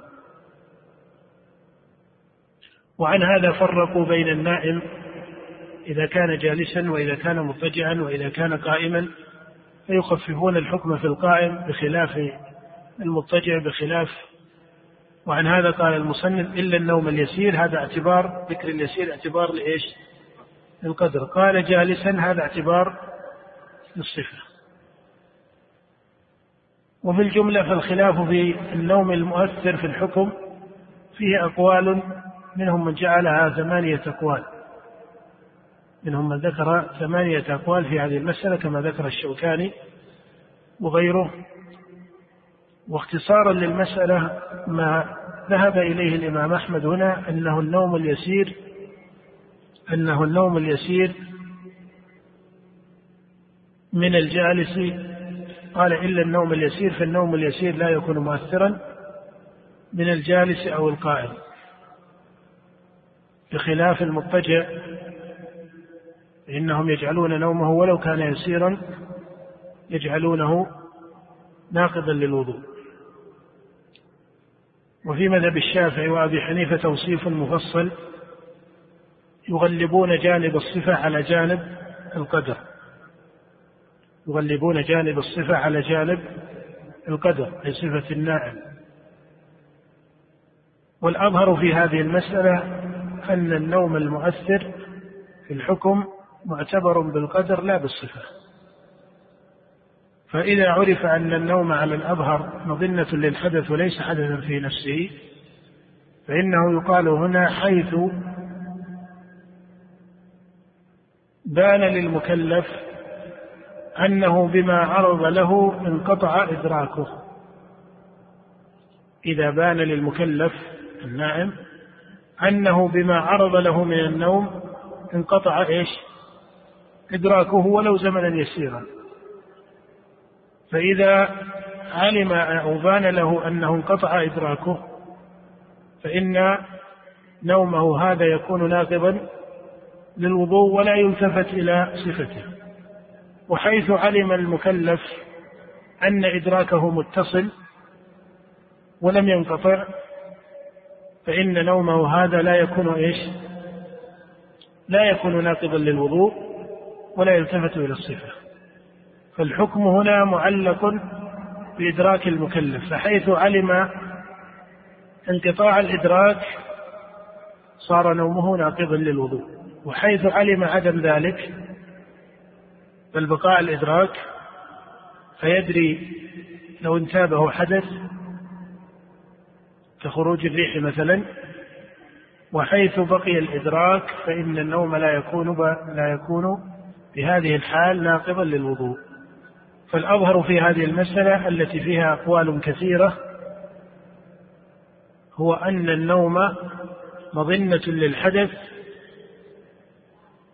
A: وعن هذا فرقوا بين النائم إذا كان جالسا وإذا كان مضطجعا وإذا كان قائما فيخففون الحكم في القائم بخلاف المضطجع بخلاف وعن هذا قال المصنف إلا النوم اليسير هذا اعتبار ذكر اليسير اعتبار لإيش؟ للقدر. قال جالسا هذا اعتبار للصفة. وفي الجملة فالخلاف في النوم المؤثر في الحكم فيه أقوال منهم من جعلها ثمانية أقوال. منهم من ذكر ثمانية أقوال في هذه المسألة كما ذكر الشوكاني وغيره. واختصارا للمسألة ما ذهب إليه الإمام أحمد هنا أنه النوم اليسير أنه النوم اليسير من الجالس. قال إلا النوم اليسير فالنوم اليسير لا يكون مؤثرا من الجالس أو القائم بخلاف المضطجع فإنهم يجعلون نومه ولو كان يسيرا يجعلونه ناقضا للوضوء. وفي مذهب الشافعي وأبي حنيفة توصيف مفصل يغلبون جانب الصفة على جانب القدر. يغلبون جانب الصفة على جانب القدر أي صفة النائم. والأظهر في هذه المسألة أن النوم المؤثر في الحكم معتبر بالقدر لا بالصفة. فإذا عرف أن النوم على الأظهر مظنة للحدث وليس حدثا في نفسه فإنه يقال هنا حيث بان للمكلف أنه بما عرض له انقطع إدراكه. إذا بان للمكلف النائم أنه بما عرض له من النوم انقطع إيش؟ إدراكه ولو زمنا يسيرا. فإذا علم أو بان له أنه انقطع إدراكه فإن نومه هذا يكون ناقضا للوضوء ولا يلتفت إلى صفته. وحيث علم المكلف أن إدراكه متصل ولم ينقطع فإن نومه هذا لا يكون إيش؟ لا يكون ناقضا للوضوء ولا يلتفت إلى الصفة. فالحكم هنا معلق بإدراك المكلف فحيث علم انقطاع الإدراك صار نومه ناقضا للوضوء وحيث علم عدم ذلك بل بقاء الإدراك فيدري لو انتابه حدث كخروج الريح مثلا وحيث بقي الإدراك فإن النوم لا يكون لا يكون بهذه الحال ناقضا للوضوء. فالأظهر في هذه المسألة التي فيها أقوال كثيرة هو أن النوم مظنة للحدث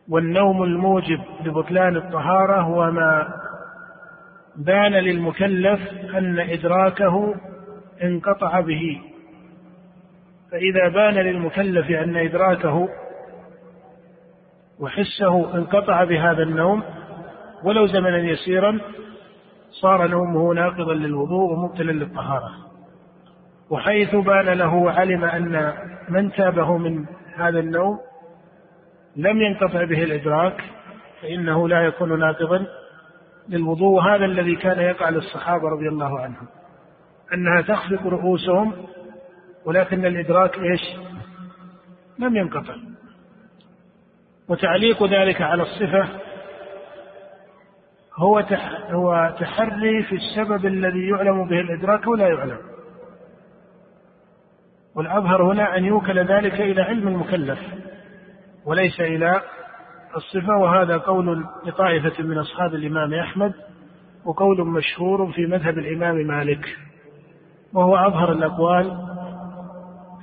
A: والنوم الموجب لبطلان الطهارة هو ما بان للمكلف أن إدراكه انقطع به. فإذا بان للمكلف أن إدراكه وحسه انقطع بهذا النوم ولو زمنا يسيرا صار نومه ناقضا للوضوء ومبتلا للطهارة. وحيث بان له وعلم أن من تابه من هذا النوم لم ينقطع به الإدراك فإنه لا يكون ناقضا للوضوء. هذا الذي كان يقع للصحابة رضي الله عنهم أنها تخفق رؤوسهم ولكن الإدراك إيش؟ لم ينقطع. وتعليق ذلك على الصفة هو هو تحري في السبب الذي يعلم به الإدراك ولا يعلم. والأظهر هنا أن يوكل ذلك إلى علم المكلف وليس إلى الصفة وهذا قول لطائفة من أصحاب الإمام أحمد وقول مشهور في مذهب الإمام مالك وهو أظهر الأقوال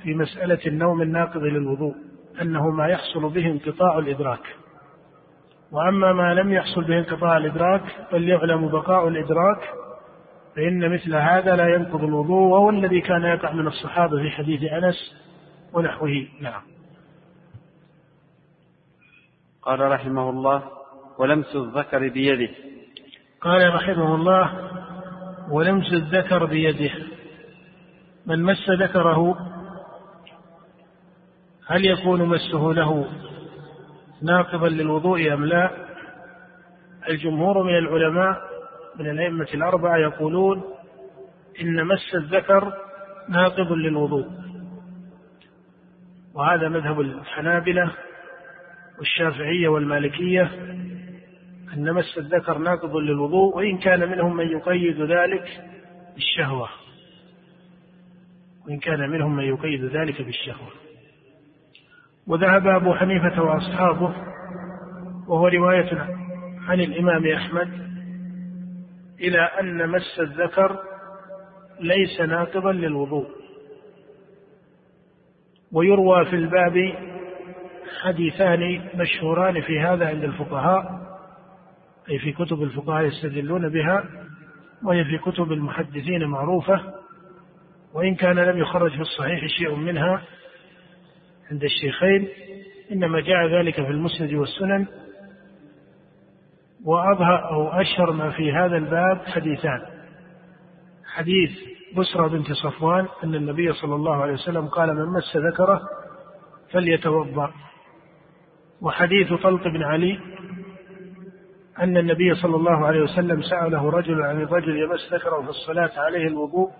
A: في مسألة النوم الناقض للوضوء أنه ما يحصل به انقطاع الإدراك. وأما ما لم يحصل به انقطاع الإدراك بل يعلم بقاء الإدراك فإن مثل هذا لا ينقض الوضوء وهو الذي كان يقع من الصحابة في حديث أنس ونحوه. نعم.
B: قال رحمه الله ولمس الذكر بيده.
A: قال رحمه الله ولمس الذكر بيده. من مس ذكره؟ هل يكون مسه له؟ ناقضا للوضوء أم لا؟ الجمهور من العلماء من الأئمة الأربعة يقولون إن مس الذكر ناقض للوضوء. وهذا مذهب الحنابلة والشافعية والمالكية أن مس الذكر ناقض للوضوء وإن كان منهم من يقيد ذلك بالشهوة. وإن كان منهم من يقيد ذلك بالشهوة. وذهب أبو حنيفة وأصحابه وهو رواية عن الإمام أحمد إلى أن مس الذكر ليس ناقضا للوضوء. ويروى في الباب حديثان مشهوران في هذا عند الفقهاء أي في كتب الفقهاء يستدلون بها وهي في كتب المحدثين معروفة وإن كان لم يخرج في الصحيح شيء منها عند الشيخين إنما جاء ذلك في المسند والسنن وأظهر أو أشهر ما في هذا الباب حديثان. حديث بسرى بنت صفوان أن النبي صلى الله عليه وسلم قال من مس ذكره فليتوضأ. وحديث طلق بن علي أن النبي صلى الله عليه وسلم سأله رجل عن الرجل يمس ذكره في الصلاة عليه الوضوء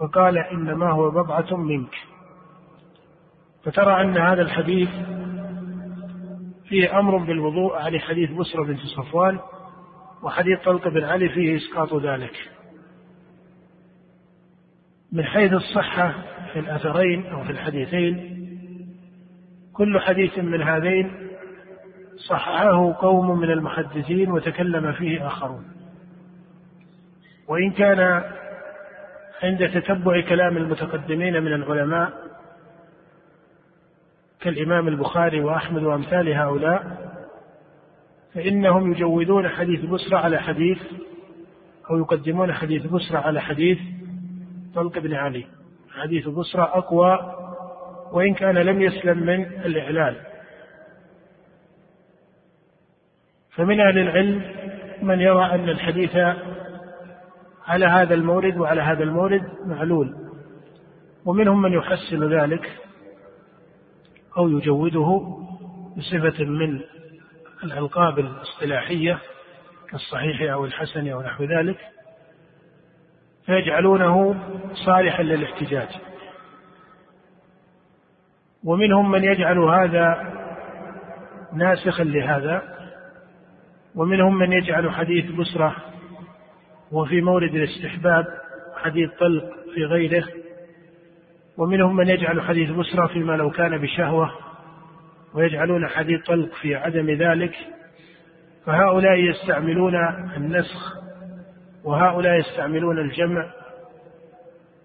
A: فقال إنما هو بضعة منك. فترى أن هذا الحديث فيه أمر بالوضوء على حديث بسرة بنت صفوان وحديث طلق بن علي فيه إسقاط ذلك. من حيث الصحة في الأثرين أو في الحديثين كل حديث من هذين صححه قوم من المحدثين وتكلم فيه آخرون. وإن كان عند تتبع كلام المتقدمين من العلماء كالإمام البخاري وأحمد وأمثال هؤلاء فإنهم يجودون حديث بسرى على حديث أو يقدمون حديث بسرى على حديث طلق بن علي. حديث بسرى أقوى وإن كان لم يسلم من الإعلان. فمن أهل العلم من يرى أن الحديث على هذا المورد وعلى هذا المورد معلول ومنهم من يحسن ذلك. أو يجوده بصفة من الألقاب الاصطلاحية كالصحيح أو الحسن أو نحو ذلك فيجعلونه صالحا للاحتجاج. ومنهم من يجعل هذا ناسخا لهذا ومنهم من يجعل حديث بسرة وفي مورد الاستحباب حديث طلق في غيره ومنهم من يجعل حديث بسرى فيما لو كان بشهوة ويجعلون حديث طلق في عدم ذلك فهؤلاء يستعملون النسخ وهؤلاء يستعملون الجمع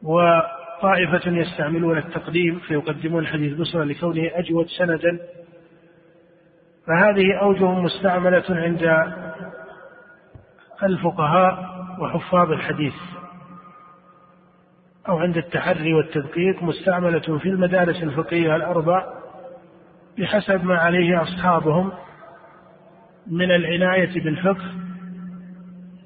A: وطائفة يستعملون التقديم فيقدمون حديث بسرى لكونه أجود سندا. فهذه أوجه مستعملة عند الفقهاء وحفاظ الحديث. أو عند التحري والتدقيق مستعملة في المدارس الفقهية الأربع بحسب ما عليه أصحابهم من العناية بالفقه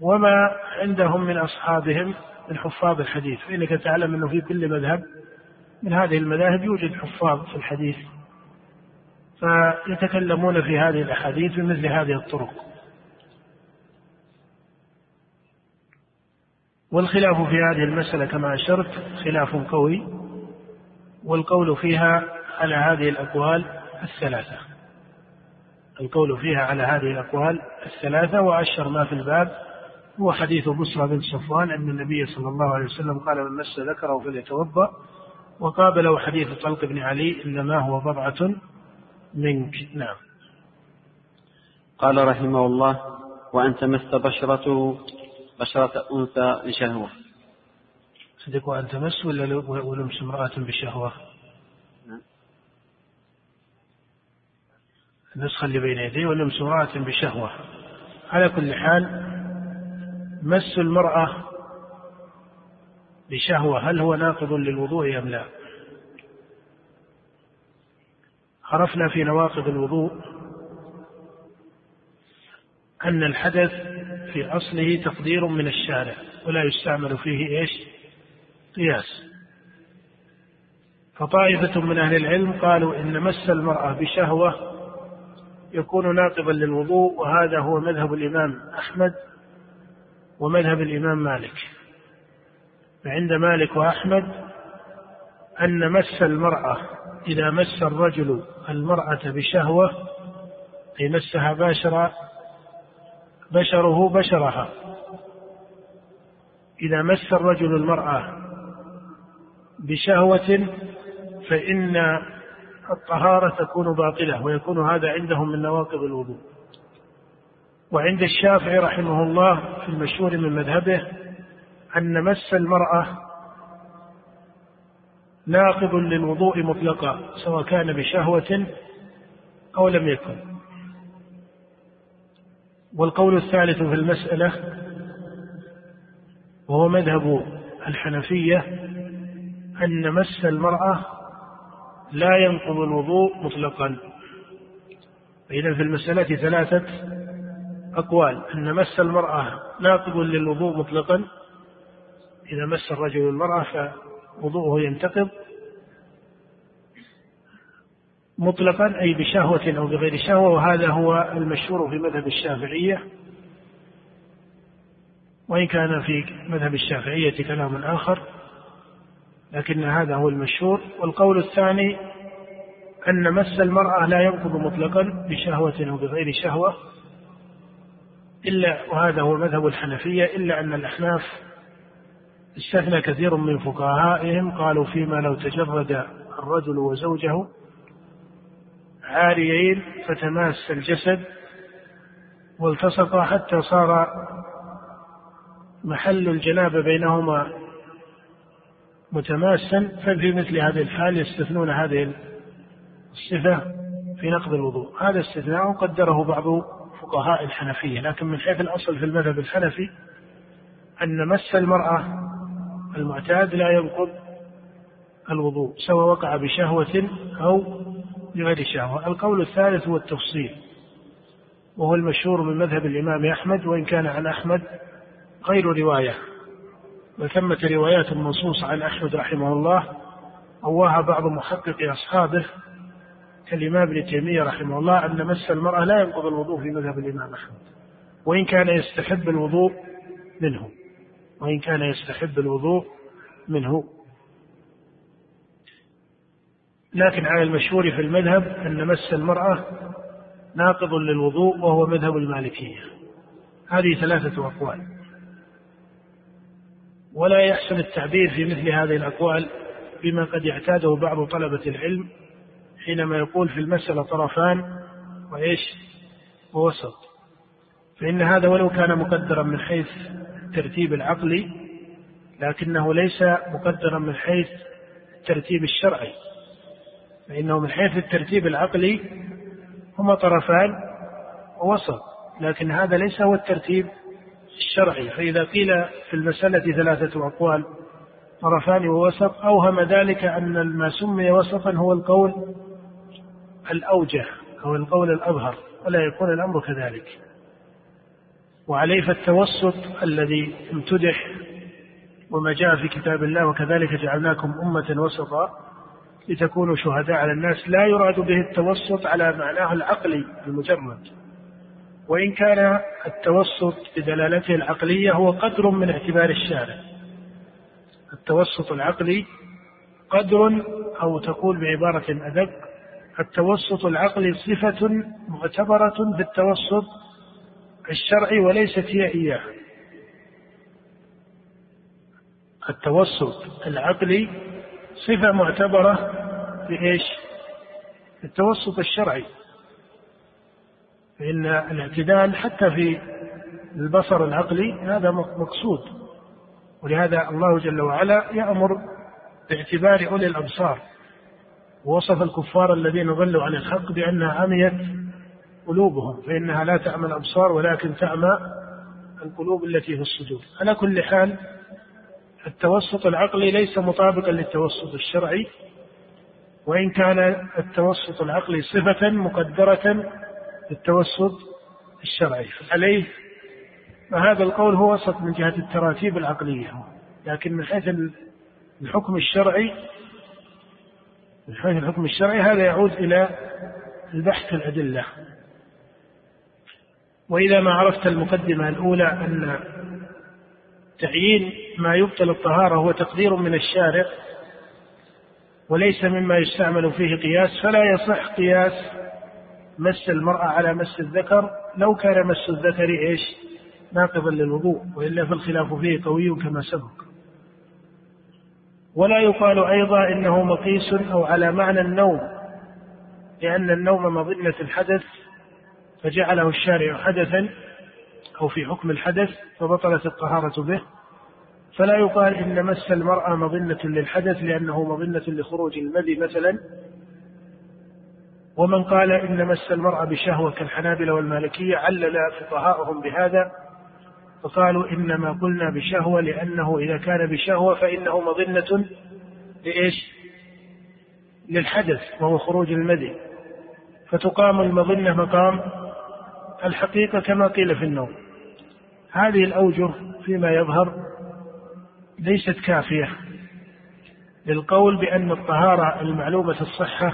A: وما عندهم من أصحابهم من حفاظ الحديث. فإنك تعلم أنه في كل مذهب من هذه المذاهب يوجد حفاظ في الحديث. فيتكلمون في هذه الأحاديث بمثل هذه الطرق. والخلاف في هذه المسألة كما أشرت خلاف قوي والقول فيها على هذه الأقوال الثلاثة. القول فيها على هذه الأقوال الثلاثة وأشهر ما في الباب هو حديث بصرى بن صفوان أن النبي صلى الله عليه وسلم قال من مس ذكره فليتوضأ وقابله حديث طلق بن علي إنما هو بضعة منك نعم.
B: قال رحمه الله وأن تمس بشرته بشرة أنثى لشهوة
A: صدق أن تمس ولا ولمس امرأة بشهوة؟ نعم. النسخة اللي بين يديه ولمس امرأة بشهوة على كل حال مس المرأة بشهوة هل هو ناقض للوضوء أم لا؟ عرفنا في نواقض الوضوء أن الحدث في أصله تقدير من الشارع ولا يستعمل فيه إيش؟ قياس. فطائفة من أهل العلم قالوا إن مس المرأة بشهوة يكون ناقضا للوضوء وهذا هو مذهب الإمام أحمد ومذهب الإمام مالك. فعند مالك وأحمد أن مس المرأة إذا مس الرجل المرأة بشهوة أي مسها باشر بشره بشرها. إذا مس الرجل المرأة بشهوة فإن الطهارة تكون باطلة ويكون هذا عندهم من نواقض الوضوء. وعند الشافعي رحمه الله في المشهور من مذهبه أن مس المرأة ناقض للوضوء مطلقا سواء كان بشهوة أو لم يكن. والقول الثالث في المسألة وهو مذهب الحنفية أن مس المرأة لا ينقض الوضوء مطلقا. فإذا في المسألة ثلاثة أقوال. أن مس المرأة ناقض للوضوء مطلقا. إذا مس الرجل المرأة فوضوءه ينتقض. مطلقا أي بشهوة أو بغير شهوة وهذا هو المشهور في مذهب الشافعية. وإن كان في مذهب الشافعية كلام آخر لكن هذا هو المشهور. والقول الثاني أن مس المرأة لا ينقض مطلقا بشهوة أو بغير شهوة إلا وهذا هو مذهب الحنفية إلا أن الأحناف استثنى كثير من فقهائهم قالوا فيما لو تجرد الرجل وزوجه عاريين فتماس الجسد والتصقا حتى صار محل الجنابة بينهما متماسا. ففي مثل هذه الحال يستثنون هذه الصفة في نقض الوضوء. هذا استثناء قدره بعض فقهاء الحنفية لكن من حيث الأصل في المذهب الحنفي أن مس المرأة المعتاد لا ينقض الوضوء سواء وقع بشهوة أو بغير شهوة القول الثالث هو التفصيل وهو المشهور من مذهب الإمام أحمد وإن كان عن أحمد غير رواية. وثمة روايات منصوصة عن أحمد رحمه الله رواها بعض محققي أصحابه كالإمام ابن تيمية رحمه الله أن مس المرأة لا ينقض الوضوء في مذهب الإمام أحمد وإن كان يستحب الوضوء منه وإن كان يستحب الوضوء منه. لكن على المشهور في المذهب أن مس المرأة ناقض للوضوء وهو مذهب المالكية. هذه ثلاثة أقوال. ولا يحسن التعبير في مثل هذه الأقوال بما قد يعتاده بعض طلبة العلم حينما يقول في المسألة طرفان وإيش؟ ووسط. فإن هذا ولو كان مقدرا من حيث الترتيب العقلي لكنه ليس مقدرا من حيث الترتيب الشرعي. فإنه من حيث الترتيب العقلي هما طرفان ووسط لكن هذا ليس هو الترتيب الشرعي. فإذا قيل في المسألة ثلاثة أقوال طرفان ووسط أوهم ذلك أن ما سمي وسطا هو القول الأوجه أو القول الأظهر ولا يكون الأمر كذلك. وعليه فالتوسط الذي امتدح وما جاء في كتاب الله وكذلك جعلناكم أمة وسطا. لتكونوا شهداء على الناس لا يراد به التوسط على معناه العقلي المجرد. وإن كان التوسط بدلالته العقلية هو قدر من اعتبار الشارع. التوسط العقلي قدر أو تقول بعبارة أدق التوسط العقلي صفة معتبرة بالتوسط الشرعي وليست هي إياه التوسط العقلي صفة معتبرة في إيش؟ في التوسط الشرعي. فإن الاعتدال حتى في البصر العقلي هذا مقصود. ولهذا الله جل وعلا يأمر باعتبار أولي الأبصار. ووصف الكفار الذين ضلوا عن الحق بأنها عميت قلوبهم فإنها لا تعمى الأبصار ولكن تعمى القلوب التي في الصدور. على كل حال التوسط العقلي ليس مطابقا للتوسط الشرعي وإن كان التوسط العقلي صفة مقدرة للتوسط الشرعي. عليه فهذا القول هو وسط من جهة التراتيب العقلية لكن من حيث الحكم الشرعي من حيث الحكم الشرعي هذا يعود إلى البحث الأدلة. وإذا ما عرفت المقدمة الأولى أن تعيين ما يبطل الطهارة هو تقدير من الشارع وليس مما يستعمل فيه قياس فلا يصح قياس مس المرأة على مس الذكر لو كان مس الذكر إيش؟ ناقضا للوضوء وإلا فالخلاف فيه قوي كما سبق. ولا يقال أيضا إنه مقيس أو على معنى النوم لأن النوم مظنة الحدث فجعله الشارع حدثا أو في حكم الحدث فبطلت الطهارة به فلا يقال إن مس المرأة مظنة للحدث لأنه مظنة لخروج المذي مثلا. ومن قال إن مس المرأة بشهوة كالحنابلة والمالكية علل فقهاؤهم بهذا فقالوا إنما قلنا بشهوة لأنه إذا كان بشهوة فإنه مظنة لإيش؟ للحدث وهو خروج المذي. فتقام المظنة مقام الحقيقة كما قيل في النوم. هذه الأوجه فيما يظهر ليست كافية. للقول بأن الطهارة المعلومة الصحة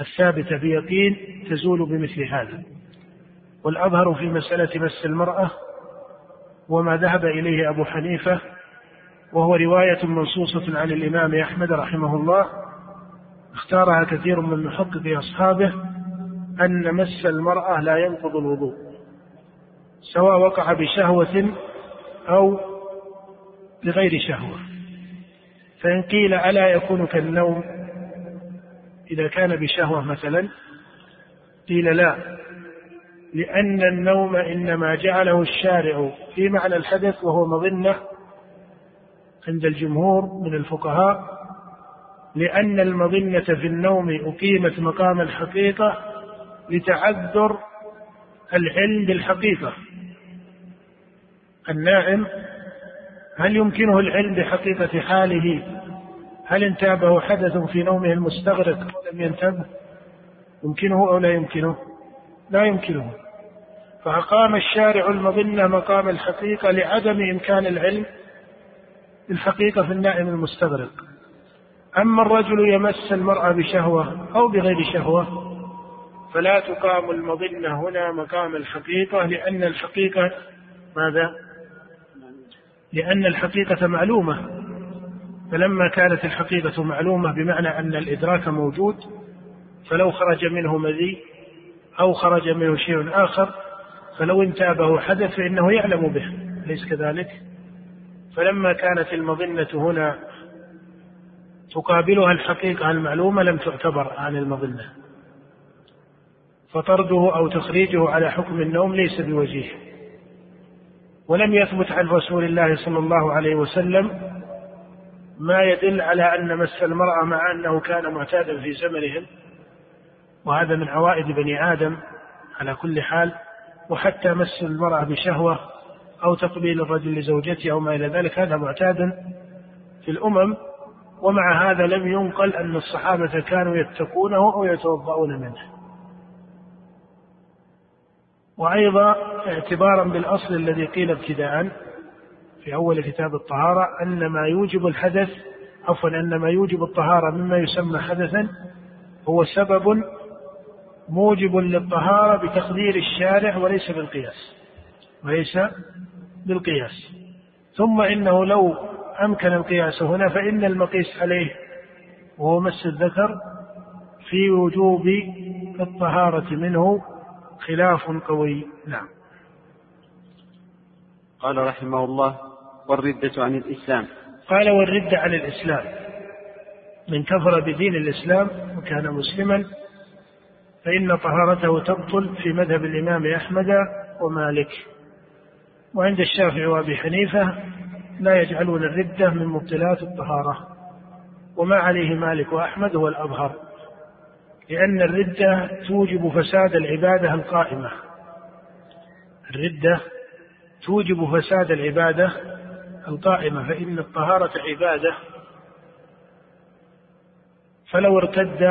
A: الثابتة بيقين تزول بمثل هذا. والأظهر في مسألة مس المرأة وما ذهب إليه أبو حنيفة وهو رواية منصوصة عن الإمام أحمد رحمه الله اختارها كثير من محقق أصحابه أن مس المرأة لا ينقض الوضوء سواء وقع بشهوة أو بغير شهوة. فإن قيل ألا يكون كالنوم إذا كان بشهوة مثلا قيل لا لأن النوم إنما جعله الشارع في معنى الحدث وهو مظنة عند الجمهور من الفقهاء لأن المظنة في النوم أقيمت مقام الحقيقة لتعذر العلم بالحقيقة. النائم هل يمكنه العلم بحقيقة حاله؟ هل انتابه حدث في نومه المستغرق لم ينتبه؟ يمكنه أو لا يمكنه؟ لا يمكنه. فأقام الشارع المظنة مقام الحقيقة لعدم إمكان العلم بالحقيقة في النائم المستغرق. أما الرجل يمس المرأة بشهوة أو بغير شهوة فلا تقام المظنة هنا مقام الحقيقة لأن الحقيقة ماذا؟ لأن الحقيقة معلومة. فلما كانت الحقيقة معلومة بمعنى أن الإدراك موجود فلو خرج منه مذي أو خرج منه شيء آخر فلو انتابه حدث فإنه يعلم به أليس كذلك؟ فلما كانت المظنة هنا تقابلها الحقيقة المعلومة لم تعتبر عن المظنة. فطرده أو تخريجه على حكم النوم ليس بوجيه. ولم يثبت عن رسول الله صلى الله عليه وسلم ما يدل على أن مس المرأة مع أنه كان معتادا في زمنهم وهذا من عوائد بني آدم على كل حال وحتى مس المرأة بشهوة أو تقبيل الرجل لزوجته أو ما إلى ذلك هذا معتاد في الأمم ومع هذا لم ينقل أن الصحابة كانوا يتقونه أو يتوضؤون منه. وأيضا اعتبارا بالأصل الذي قيل ابتداء في أول كتاب الطهارة أن ما يوجب الحدث عفوا أن ما يوجب الطهارة مما يسمى حدثا هو سبب موجب للطهارة بتقدير الشارع وليس بالقياس وليس بالقياس. ثم إنه لو أمكن القياس هنا فإن المقيس عليه وهو مس الذكر في وجوب الطهارة منه خلاف قوي. نعم.
B: قال رحمه الله والردة عن الإسلام.
A: قال والردة عن الإسلام. من كفر بدين الإسلام وكان مسلما فإن طهارته تبطل في مذهب الإمام أحمد ومالك. وعند الشافعي وأبي حنيفة لا يجعلون الردة من مبطلات الطهارة. وما عليه مالك وأحمد هو الأظهر. لأن الردة توجب فساد العبادة القائمة. الردة توجب فساد العبادة القائمة فإن الطهارة عبادة. فلو ارتد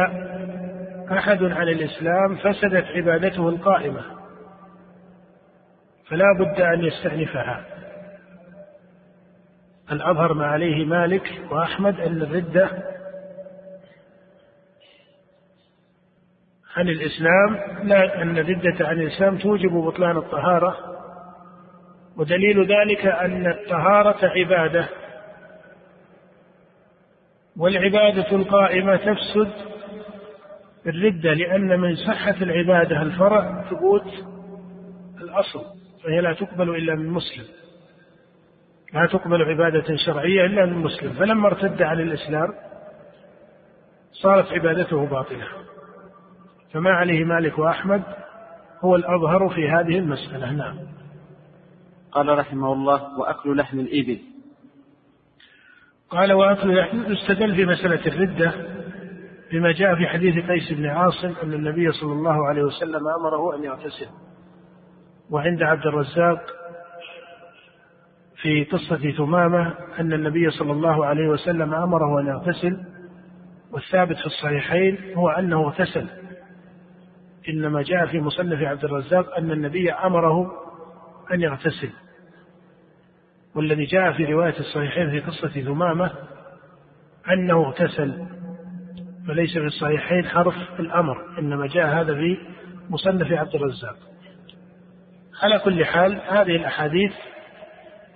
A: أحد عن الإسلام فسدت عبادته القائمة. فلا بد أن يستأنفها. الأظهر ما عليه مالك وأحمد أن الردة عن الإسلام لا أن الردة عن الإسلام توجب بطلان الطهارة ودليل ذلك أن الطهارة عبادة والعبادة القائمة تفسد الردة لأن من صحة العبادة الفرع ثبوت الأصل فهي لا تقبل إلا من مسلم. لا تقبل عبادة شرعية إلا من مسلم. فلما ارتد عن الإسلام صارت عبادته باطلة. فما عليه مالك وأحمد هو الأظهر في هذه المسألة. نعم.
B: قال رحمه الله وأكل لحم الإبل.
A: قال وأكل لحم يستدل في مسألة الردة بما جاء في حديث قيس بن عاصم أن النبي صلى الله عليه وسلم أمره أن يغتسل. وعند عبد الرزاق في قصة ثمامة أن النبي صلى الله عليه وسلم أمره أن يغتسل والثابت في الصحيحين هو أنه اغتسل. إنما جاء في مصنف عبد الرزاق أن النبي أمره أن يغتسل والذي جاء في رواية الصحيحين في قصة ثمامة أنه اغتسل فليس في الصحيحين حرف الأمر إنما جاء هذا في مصنف عبد الرزاق على كل حال هذه الأحاديث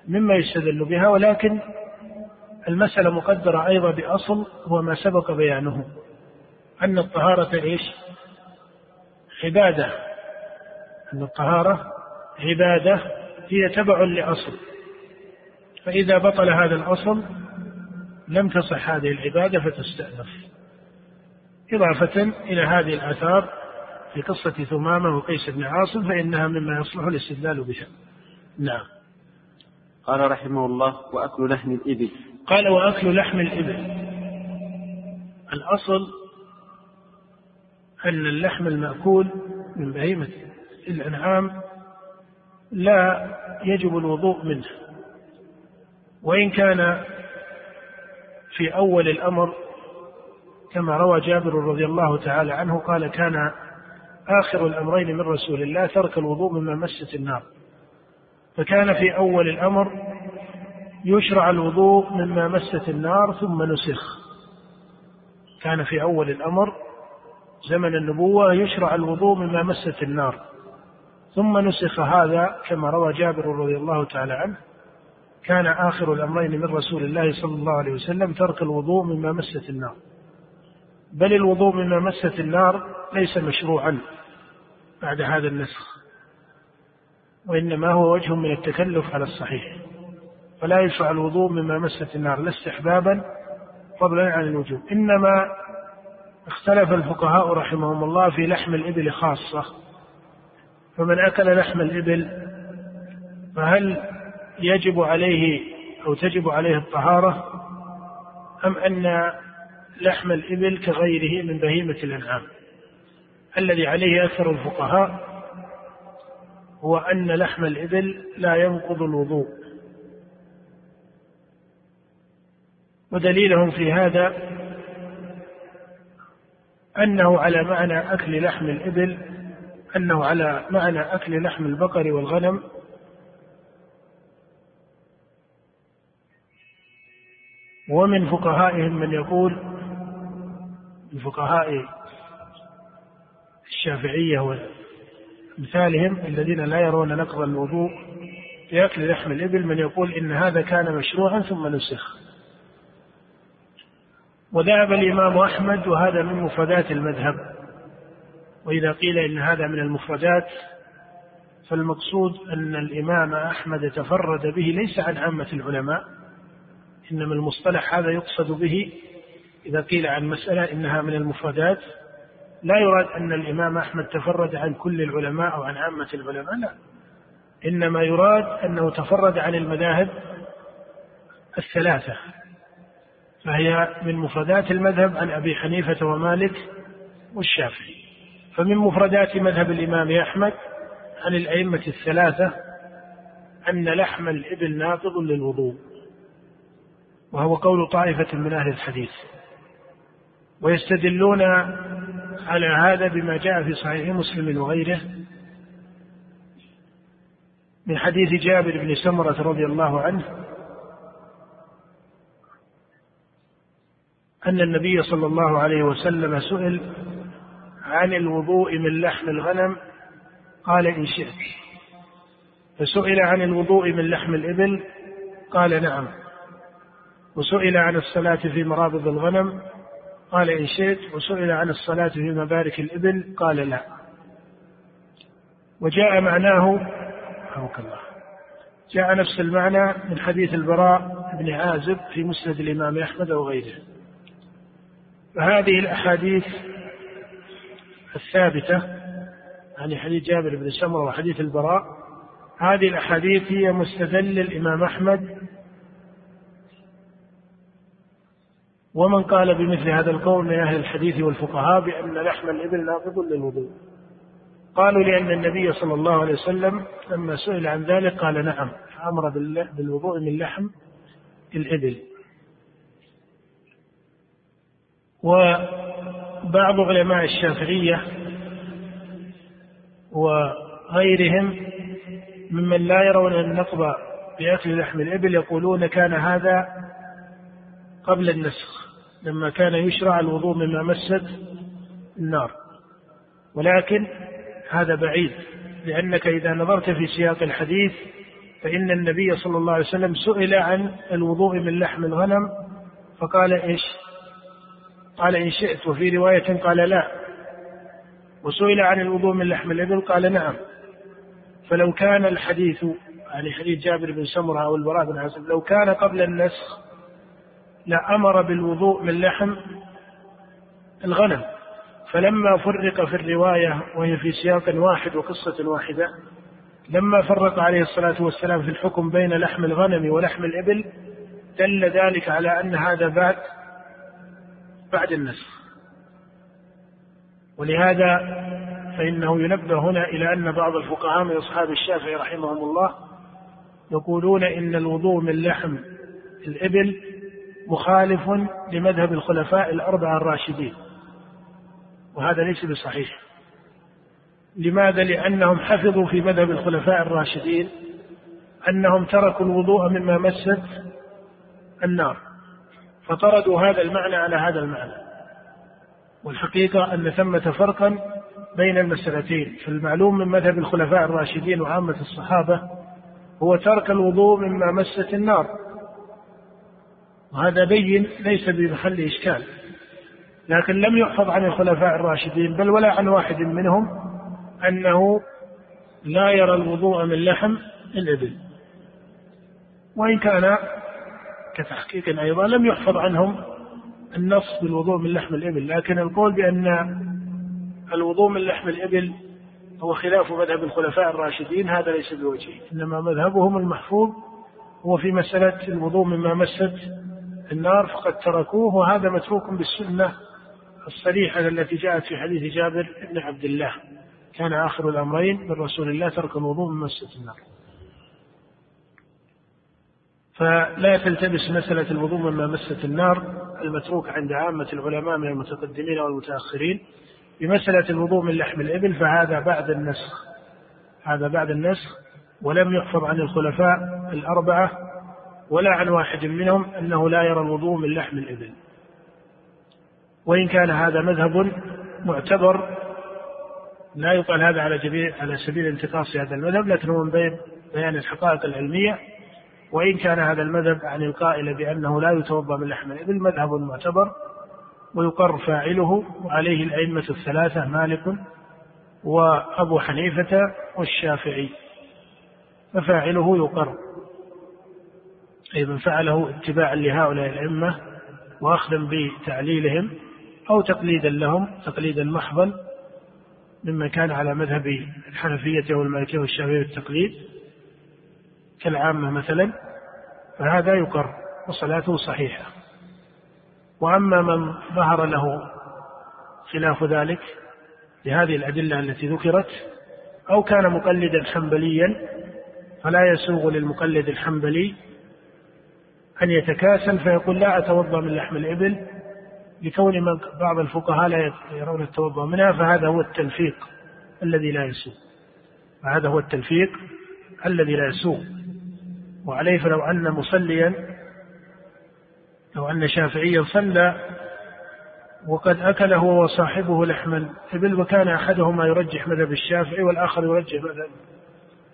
A: مما يستدل بها ولكن المسألة مقدرة أيضا بأصل هو ما سبق بيانه أن الطهارة إيش؟ عبادة. أن الطهارة عبادة هي تبع لأصل. فإذا بطل هذا الأصل لم تصح هذه العبادة فتستأنف. إضافة إلى هذه الآثار في قصة ثمامة وقيس بن عاصم فإنها مما يصلح الاستدلال بها نعم.
B: قال رحمه الله وأكل لحم الإبل.
A: قال وأكل لحم الإبل. الأصل أن اللحم المأكول من بهيمة الأنعام لا يجب الوضوء منه وإن كان في أول الأمر كما روى جابر رضي الله تعالى عنه قال كان آخر الأمرين من رسول الله ترك الوضوء مما مست النار. فكان في أول الأمر يشرع الوضوء مما مست النار ثم نسخ. كان في أول الأمر زمن النبوة يشرع الوضوء مما مست النار. ثم نسخ هذا كما روى جابر رضي الله تعالى عنه. كان آخر الأمرين من رسول الله صلى الله عليه وسلم ترك الوضوء مما مست النار. بل الوضوء مما مست النار ليس مشروعا بعد هذا النسخ وإنما هو وجه من التكلف على الصحيح. فلا يشرع الوضوء مما مست النار لا استحبابا فضلا عن الوجوب. إنما اختلف الفقهاء رحمهم الله في لحم الإبل خاصة. فمن أكل لحم الإبل فهل يجب عليه أو تجب عليه الطهارة؟ أم أن لحم الإبل كغيره من بهيمة الأنعام؟ الذي عليه أكثر الفقهاء هو أن لحم الإبل لا ينقض الوضوء. ودليلهم في هذا أنه على معنى أكل لحم الإبل أنه على معنى أكل لحم البقر والغنم. ومن فقهائهم من يقول من فقهاء الشافعية وأمثالهم الذين لا يرون نقض الوضوء في أكل لحم الإبل من يقول إن هذا كان مشروعا ثم نسخ. وذهب الإمام أحمد وهذا من مفردات المذهب. وإذا قيل إن هذا من المفردات فالمقصود أن الإمام أحمد تفرد به ليس عن عامة العلماء إنما المصطلح هذا يقصد به إذا قيل عن مسألة إنها من المفردات. لا يراد أن الإمام أحمد تفرد عن كل العلماء أو عن عامة العلماء لا. إنما يراد أنه تفرد عن المذاهب الثلاثة. فهي من مفردات المذهب عن أبي حنيفة ومالك والشافعي. فمن مفردات مذهب الإمام أحمد عن الأئمة الثلاثة أن لحم الإبل ناقض للوضوء وهو قول طائفة من أهل الحديث. ويستدلون على هذا بما جاء في صحيح مسلم وغيره من حديث جابر بن سمرة رضي الله عنه أن النبي صلى الله عليه وسلم سئل عن الوضوء من لحم الغنم قال إن شئت. فسئل عن الوضوء من لحم الإبل قال نعم. وسئل عن الصلاة في مرابض الغنم قال إن شئت. وسئل عن الصلاة في مبارك الإبل قال لا. وجاء معناه رحمك الله جاء نفس المعنى من حديث البراء بن عازب في مسند الإمام أحمد وغيره. فهذه الأحاديث الثابتة يعني حديث جابر بن سمرة وحديث البراء هذه الأحاديث هي مستدل الإمام أحمد ومن قال بمثل هذا القول من أهل الحديث والفقهاء بأن لحم الإبل ناقض للوضوء. قالوا لأن النبي صلى الله عليه وسلم لما سئل عن ذلك قال نعم أمر بالوضوء من لحم الإبل. وبعض علماء الشافعية وغيرهم ممن لا يرون النقض بأكل لحم الإبل يقولون كان هذا قبل النسخ لما كان يشرع الوضوء مما مست النار. ولكن هذا بعيد لأنك إذا نظرت في سياق الحديث فإن النبي صلى الله عليه وسلم سئل عن الوضوء من لحم الغنم فقال إيش؟ قال إن شئت وفي رواية قال لا. وسئل عن الوضوء من لحم الإبل قال نعم. فلو كان الحديث يعني حديث جابر بن سمرة أو البراء بن عازب لو كان قبل النسخ لأمر بالوضوء من لحم الغنم. فلما فرق في الرواية وهي في سياق واحد وقصة واحدة لما فرق عليه الصلاة والسلام في الحكم بين لحم الغنم ولحم الإبل دل ذلك على أن هذا بعد بعد النسخ. ولهذا فإنه ينبه هنا إلى أن بعض الفقهاء من أصحاب الشافعي رحمهم الله يقولون إن الوضوء من لحم الإبل مخالف لمذهب الخلفاء الأربعة الراشدين. وهذا ليس بصحيح. لماذا؟ لأنهم حفظوا في مذهب الخلفاء الراشدين أنهم تركوا الوضوء مما مست النار. فطردوا هذا المعنى على هذا المعنى. والحقيقة أن ثمة فرقا بين المسألتين. فالمعلوم من مذهب الخلفاء الراشدين وعامة الصحابة هو ترك الوضوء مما مست النار. وهذا بين ليس بمحل إشكال لكن لم يحفظ عن الخلفاء الراشدين بل ولا عن واحد منهم أنه لا يرى الوضوء من لحم الإبل. وإن كان كتحقيق أيضا لم يحفظ عنهم النص بالوضوء من لحم الإبل لكن القول بأن الوضوء من لحم الإبل هو خلاف مذهب الخلفاء الراشدين هذا ليس بوجهه. إنما مذهبهم المحفوظ هو في مسألة الوضوء مما مست النار فقد تركوه وهذا متروك بالسنة الصريحة التي جاءت في حديث جابر بن عبد الله. كان آخر الأمرين من رسول الله ترك الوضوء من مسة النار. فلا تلتبس مسألة الوضوء مما مست النار المتروك عند عامة العلماء من المتقدمين والمتأخرين بمسألة الوضوء من لحم الإبل فهذا بعد النسخ. هذا بعد النسخ ولم يحفظ عن الخلفاء الأربعة ولا عن واحد منهم أنه لا يرى الوضوء من لحم الإبل. وإن كان هذا مذهب معتبر لا يقال هذا على جبيل على سبيل انتقاص هذا المذهب لكن هو من بيان الحقائق العلمية وإن كان هذا المذهب عن القائل بأنه لا يتوضأ من لحم الإبل مذهب معتبر ويقر فاعله وعليه الأئمة الثلاثة مالك وأبو حنيفة والشافعي. ففاعله يقر. أي من فعله اتباعا لهؤلاء الأئمة وأخذا بتعليلهم أو تقليدا لهم تقليدا محضا مما كان على مذهب الحنفية والمالكية والشافعية التقليد. كالعامة مثلا فهذا يقر وصلاته صحيحة. وأما من ظهر له خلاف ذلك لهذه الأدلة التي ذكرت أو كان مقلدا حنبليا فلا يسوغ للمقلد الحنبلي أن يتكاسل فيقول لا أتوضأ من لحم الإبل لكون من بعض الفقهاء لا يرون التوضأ منها فهذا هو التلفيق الذي لا يسوغ. فهذا هو التلفيق الذي لا يسوغ. وعليه فلو أن مصليا لو أن شافعيا صلى وقد أكل هو وصاحبه لحم الإبل وكان أحدهما يرجح مذهب الشافعي والآخر يرجح مذهب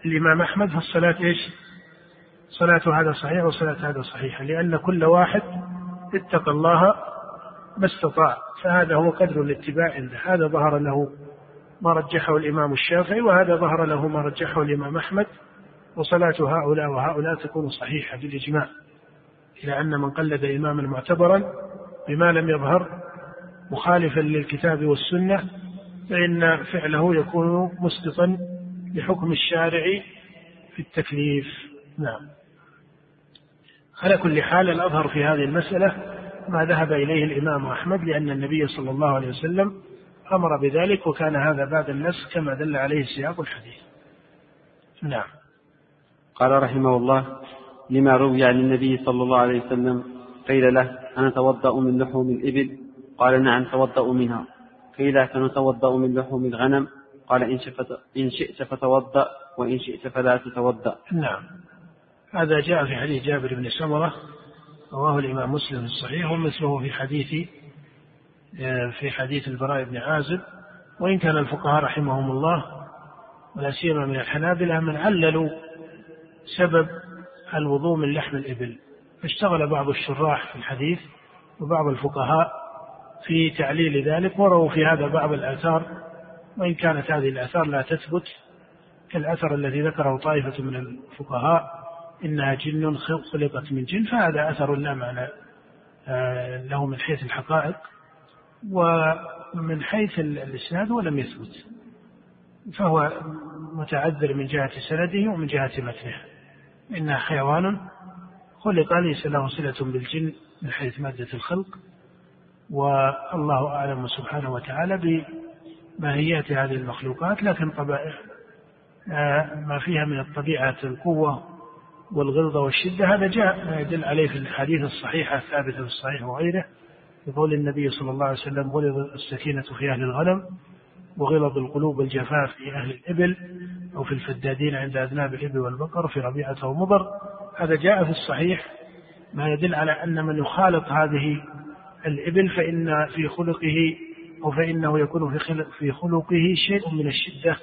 A: الإمام أحمد فالصلاة إيش؟ صلاة هذا صحيح وصلاة هذا صحيحة لأن كل واحد اتقى الله ما استطاع فهذا هو قدر الاتباع عنده هذا ظهر له ما رجحه الإمام الشافعي وهذا ظهر له ما رجحه الإمام أحمد وصلاة هؤلاء وهؤلاء تكون صحيحة بالإجماع إلى أن من قلد إماما معتبرا بما لم يظهر مخالفا للكتاب والسنة فإن فعله يكون مسقطا لحكم الشارع في التكليف. نعم. على كل حال الأظهر في هذه المسألة ما ذهب إليه الإمام أحمد لأن النبي صلى الله عليه وسلم أمر بذلك وكان هذا بعد النص كما دل عليه سياق الحديث. نعم.
B: قال رحمه الله لما روي عن النبي صلى الله عليه وسلم قيل له أنا توضأ من لحوم الإبل؟ قال نعم توضأ منها. قيل سنتوضأ من لحوم الغنم؟ قال إن, إن شئت فتوضأ وإن شئت فلا تتوضأ.
A: نعم. هذا جاء في حديث جابر بن سمرة رواه الإمام مسلم الصحيح ومثله في حديث آه، في حديث البراء بن عازب. وإن كان الفقهاء رحمهم الله ولا سيما من الحنابلة من عللوا سبب الوضوء من لحم الإبل. فاشتغل بعض الشراح في الحديث وبعض الفقهاء في تعليل ذلك وروا في هذا بعض الآثار. وإن كانت هذه الآثار لا تثبت كالأثر الذي ذكره طائفة من الفقهاء إنها جن خلقت من جن فهذا أثر لا معنى آه، له من حيث الحقائق ومن حيث الإسناد ولم يثبت. فهو متعذر من جهة سنده ومن جهة متنه. إنها حيوان خلق ليس له صلة بالجن من حيث مادة الخلق؟ والله أعلم سبحانه وتعالى بماهيات هذه المخلوقات لكن طبائع آه، ما فيها من الطبيعة القوة والغلظة والشدة هذا جاء ما يدل عليه في الحديث الصحيحة الثابتة في الصحيح وغيره بقول النبي صلى الله عليه وسلم غلظ السكينة في أهل الغنم وغلظ القلوب والجفاف في أهل الإبل أو في الفدادين عند أذناب الإبل والبقر في ربيعة ومضر. هذا جاء في الصحيح ما يدل على أن من يخالط هذه الإبل فإن في خلقه أو فإنه يكون في في خلقه شيء من الشدة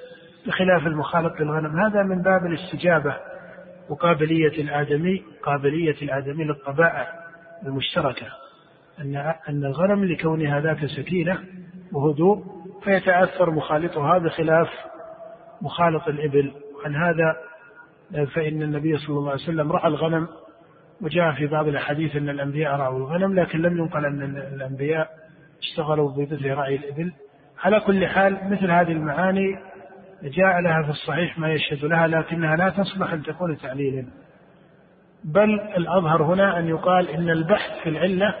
A: بخلاف المخالط للغنم. هذا من باب الاستجابة وقابلية الآدمي قابلية الآدمي للطبائع المشتركة. أن أن الغنم لكونها ذات سكينة وهدوء فيتأثر مخالطها بخلاف مخالط الإبل. عن هذا فإن النبي صلى الله عليه وسلم رعى الغنم وجاء في بعض الأحاديث أن الأنبياء رعوا الغنم لكن لم ينقل أن الأنبياء اشتغلوا بمثل رعي الإبل. على كل حال مثل هذه المعاني جاء لها في الصحيح ما يشهد لها لكنها لا تصلح أن تكون تعليلا. بل الأظهر هنا أن يقال إن البحث في العلة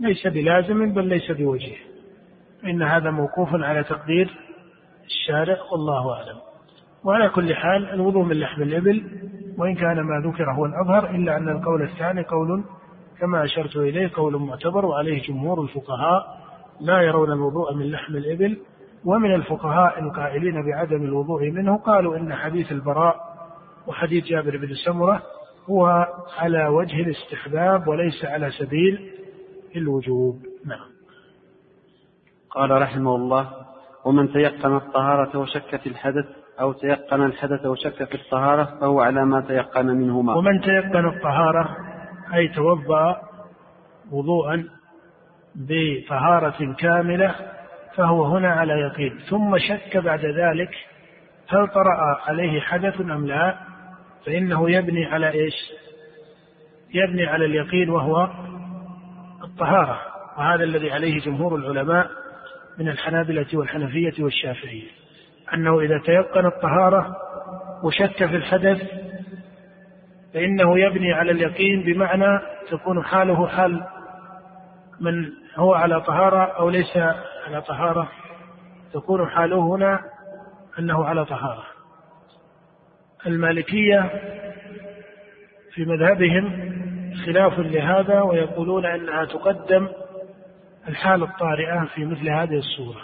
A: ليس بلازم بل ليس بوجيه إن هذا موقوف على تقدير الشارع والله أعلم. وعلى كل حال الوضوء من لحم الإبل وإن كان ما ذكر هو الأظهر إلا أن القول الثاني قول كما أشرت إليه قول معتبر وعليه جمهور الفقهاء لا يرون الوضوء من لحم الإبل. ومن الفقهاء القائلين بعدم الوضوء منه قالوا إن حديث البراء وحديث جابر بن سمرة هو على وجه الاستحباب وليس على سبيل الوجوب. نعم.
B: قال رحمه الله ومن تيقن الطهارة وشك في الحدث أو تيقن الحدث وشك في الطهارة فهو على ما تيقن منهما.
A: ومن تيقن الطهارة أي توضأ وضوءا بطهارة كاملة فهو هنا على يقين. ثم شك بعد ذلك هل طرأ عليه حدث أم لا؟ فإنه يبني على إيش؟ يبني على اليقين وهو الطهارة. وهذا الذي عليه جمهور العلماء من الحنابلة والحنفية والشافعية أنه إذا تيقن الطهارة وشك في الحدث فإنه يبني على اليقين بمعنى تكون حاله حال من هو على طهارة أو ليس على طهارة تكون حاله هنا أنه على طهارة. المالكية في مذهبهم خلاف لهذا ويقولون أنها تقدم الحال الطارئه في مثل هذه الصورة.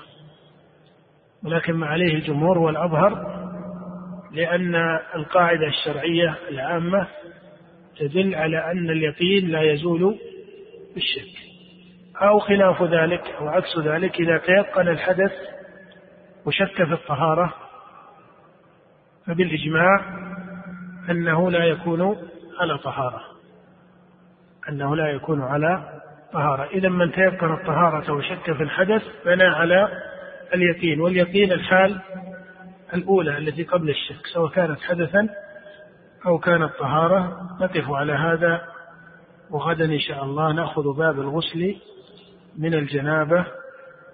A: ولكن ما عليه الجمهور والأظهر لأن القاعدة الشرعية العامة تدل على أن اليقين لا يزول بالشك. أو خلاف ذلك أو عكس ذلك إذا تيقن الحدث وشك في الطهارة فبالإجماع أنه لا يكون على طهارة أنه لا يكون على طهارة إذا من تيقن الطهارة وشك في الحدث بنى على اليقين واليقين الحال الأولى التي قبل الشك سواء كانت حدثا أو كانت طهارة. نقف على هذا وغدا إن شاء الله نأخذ باب الغسل من الجنابة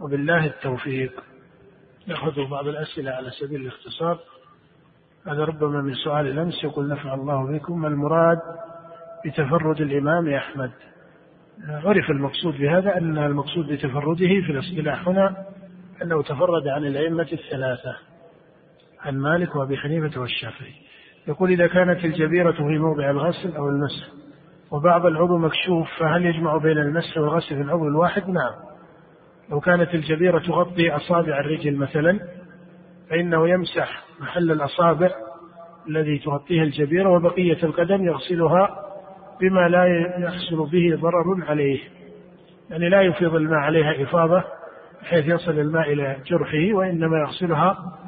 A: وبالله التوفيق. نأخذ بعض الأسئلة على سبيل الاختصار. هذا ربما من سؤال الأمس يقول نفع الله بكم. المراد بتفرد الإمام أحمد. عرف المقصود بهذا أن المقصود بتفرده في الاصطلاح هنا أنه تفرد عن الأئمة الثلاثة عن مالك وأبي حنيفة والشافعي يقول إذا كانت الجبيرة في موضع الغسل أو المسح وبعض العضو مكشوف فهل يجمع بين المسح والغسل في العضو الواحد؟ نعم لو كانت الجبيرة تغطي أصابع الرجل مثلا فإنه يمسح محل الأصابع الذي تغطيه الجبيرة وبقية القدم يغسلها بما لا يحصل به ضرر عليه يعني لا يفيض الماء عليها إفاضة بحيث يصل الماء إلى جرحه وإنما يغسلها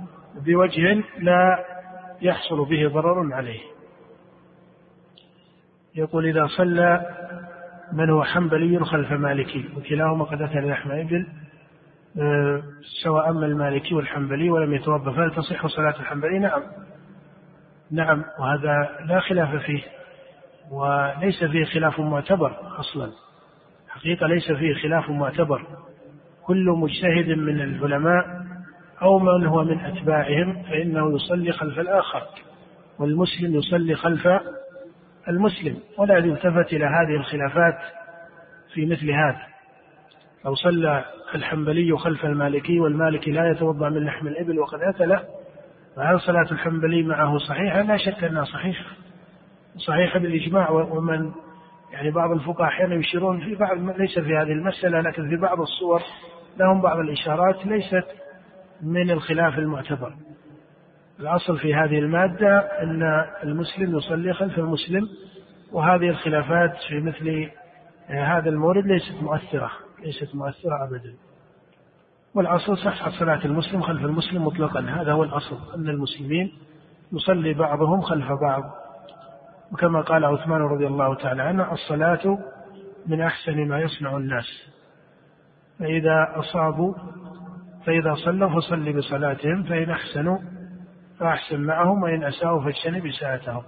A: بوجه لا يحصل به ضرر عليه. يقول إذا صلى من هو حنبلي خلف مالكي. وكلاهما قد أتى لحم إبل آه، سواء أما المالكي والحنبلي ولم يتوضأ فهل تصح صلاة الحنبلي؟ نعم. نعم وهذا لا خلاف فيه. وليس فيه خلاف معتبر أصلا. حقيقة ليس فيه خلاف معتبر. كل مجتهد من العلماء أو من هو من أتباعهم فإنه يصلي خلف الآخر والمسلم يصلي خلف المسلم ولا يلتفت إلى هذه الخلافات في مثل هذا. لو صلى الحنبلي خلف المالكي والمالكي لا يتوضأ من لحم الإبل وقد اتى له فهل صلاة الحنبلي معه صحيحة؟ لا شك أنها صحيحة. صحيحة بالإجماع ومن يعني بعض الفقهاء أحيانا يشيرون في بعض ليس في هذه المسألة لكن في بعض الصور لهم بعض الإشارات ليست من الخلاف المعتبر. الأصل في هذه المادة أن المسلم يصلي خلف المسلم وهذه الخلافات في مثل هذا المورد ليست مؤثرة ليست مؤثرة أبدا. والأصل صحة صلاة المسلم خلف المسلم مطلقا هذا هو الأصل أن المسلمين يصلي بعضهم خلف بعض. وكما قال عثمان رضي الله تعالى عنه الصلاة من أحسن ما يصنع الناس. فإذا أصابوا فإذا صلوا فصل بصلاتهم فإن أحسنوا فأحسن معهم وإن أساءوا فاجتنب إساءتهم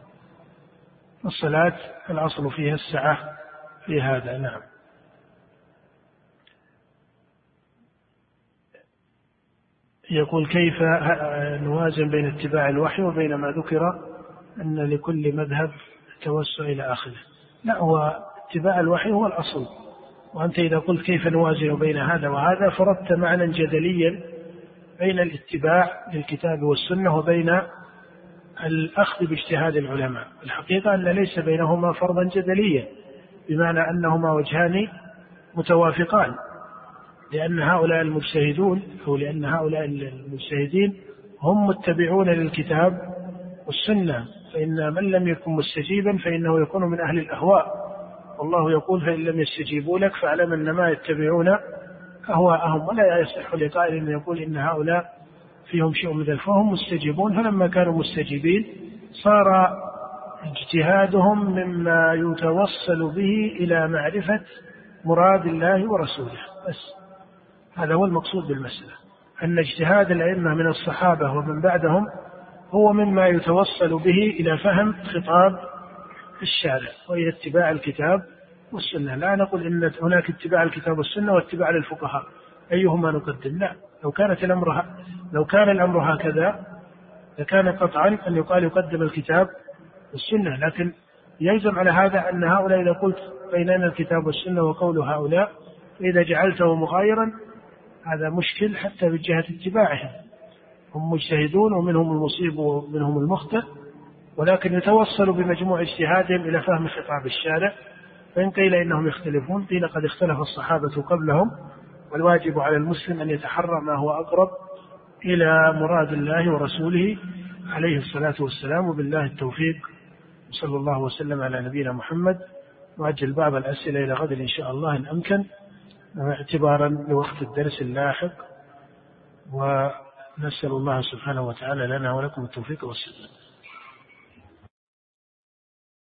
A: الصلاة الأصل فيها السعة في هذا نعم. يقول كيف نوازن بين اتباع الوحي وبين ما ذكر أن لكل مذهب توسع إلى آخره. لا هو اتباع الوحي هو الأصل. وأنت إذا قلت كيف نوازن بين هذا وهذا فرضت معنى جدليا بين الاتباع للكتاب والسنة وبين الأخذ باجتهاد العلماء. الحقيقة أن ليس بينهما فرضا جدليا بمعنى أنهما وجهان متوافقان. لأن هؤلاء المجتهدون أو لأن هؤلاء المجتهدين هم متبعون للكتاب والسنة. فإن من لم يكن مستجيبا فإنه يكون من أهل الأهواء. والله يقول فإن لم يستجيبوا لك فاعلم أن ما يتبعون أهواءهم. ولا يصح لقائل أن يقول إن هؤلاء فيهم شيء من فهم مستجيبون. فلما كانوا مستجيبين صار اجتهادهم مما يتوصل به إلى معرفة مراد الله ورسوله. بس هذا هو المقصود بالمسألة. أن اجتهاد الأئمة من الصحابة ومن بعدهم هو مما يتوصل به إلى فهم خطاب الشارع وإلى اتباع الكتاب والسنة. لا نقول إن هناك اتباع الكتاب والسنة واتباع للفقهاء أيهما نقدم؟ لا. لو كانت الأمر لو كان الأمر هكذا لكان قطعا أن يقال يقدم الكتاب والسنة. لكن يلزم على هذا أن هؤلاء إذا قلت بيننا الكتاب والسنة وقول هؤلاء فإذا جعلته مغايرا هذا مشكل حتى من جهة اتباعهم. هم مجتهدون ومنهم المصيب ومنهم المخطئ ولكن يتوصلوا بمجموع اجتهادهم إلى فهم خطاب الشارع فإن قيل إنهم يختلفون قيل قد اختلف الصحابة قبلهم والواجب على المسلم أن يتحرى ما هو أقرب إلى مراد الله ورسوله عليه الصلاة والسلام وبالله التوفيق. صلى الله وسلم على نبينا محمد. نؤجل باب الأسئلة إلى غد إن شاء الله إن أمكن اعتبارا لوقت الدرس اللاحق ونسأل الله سبحانه وتعالى لنا ولكم التوفيق والسداد.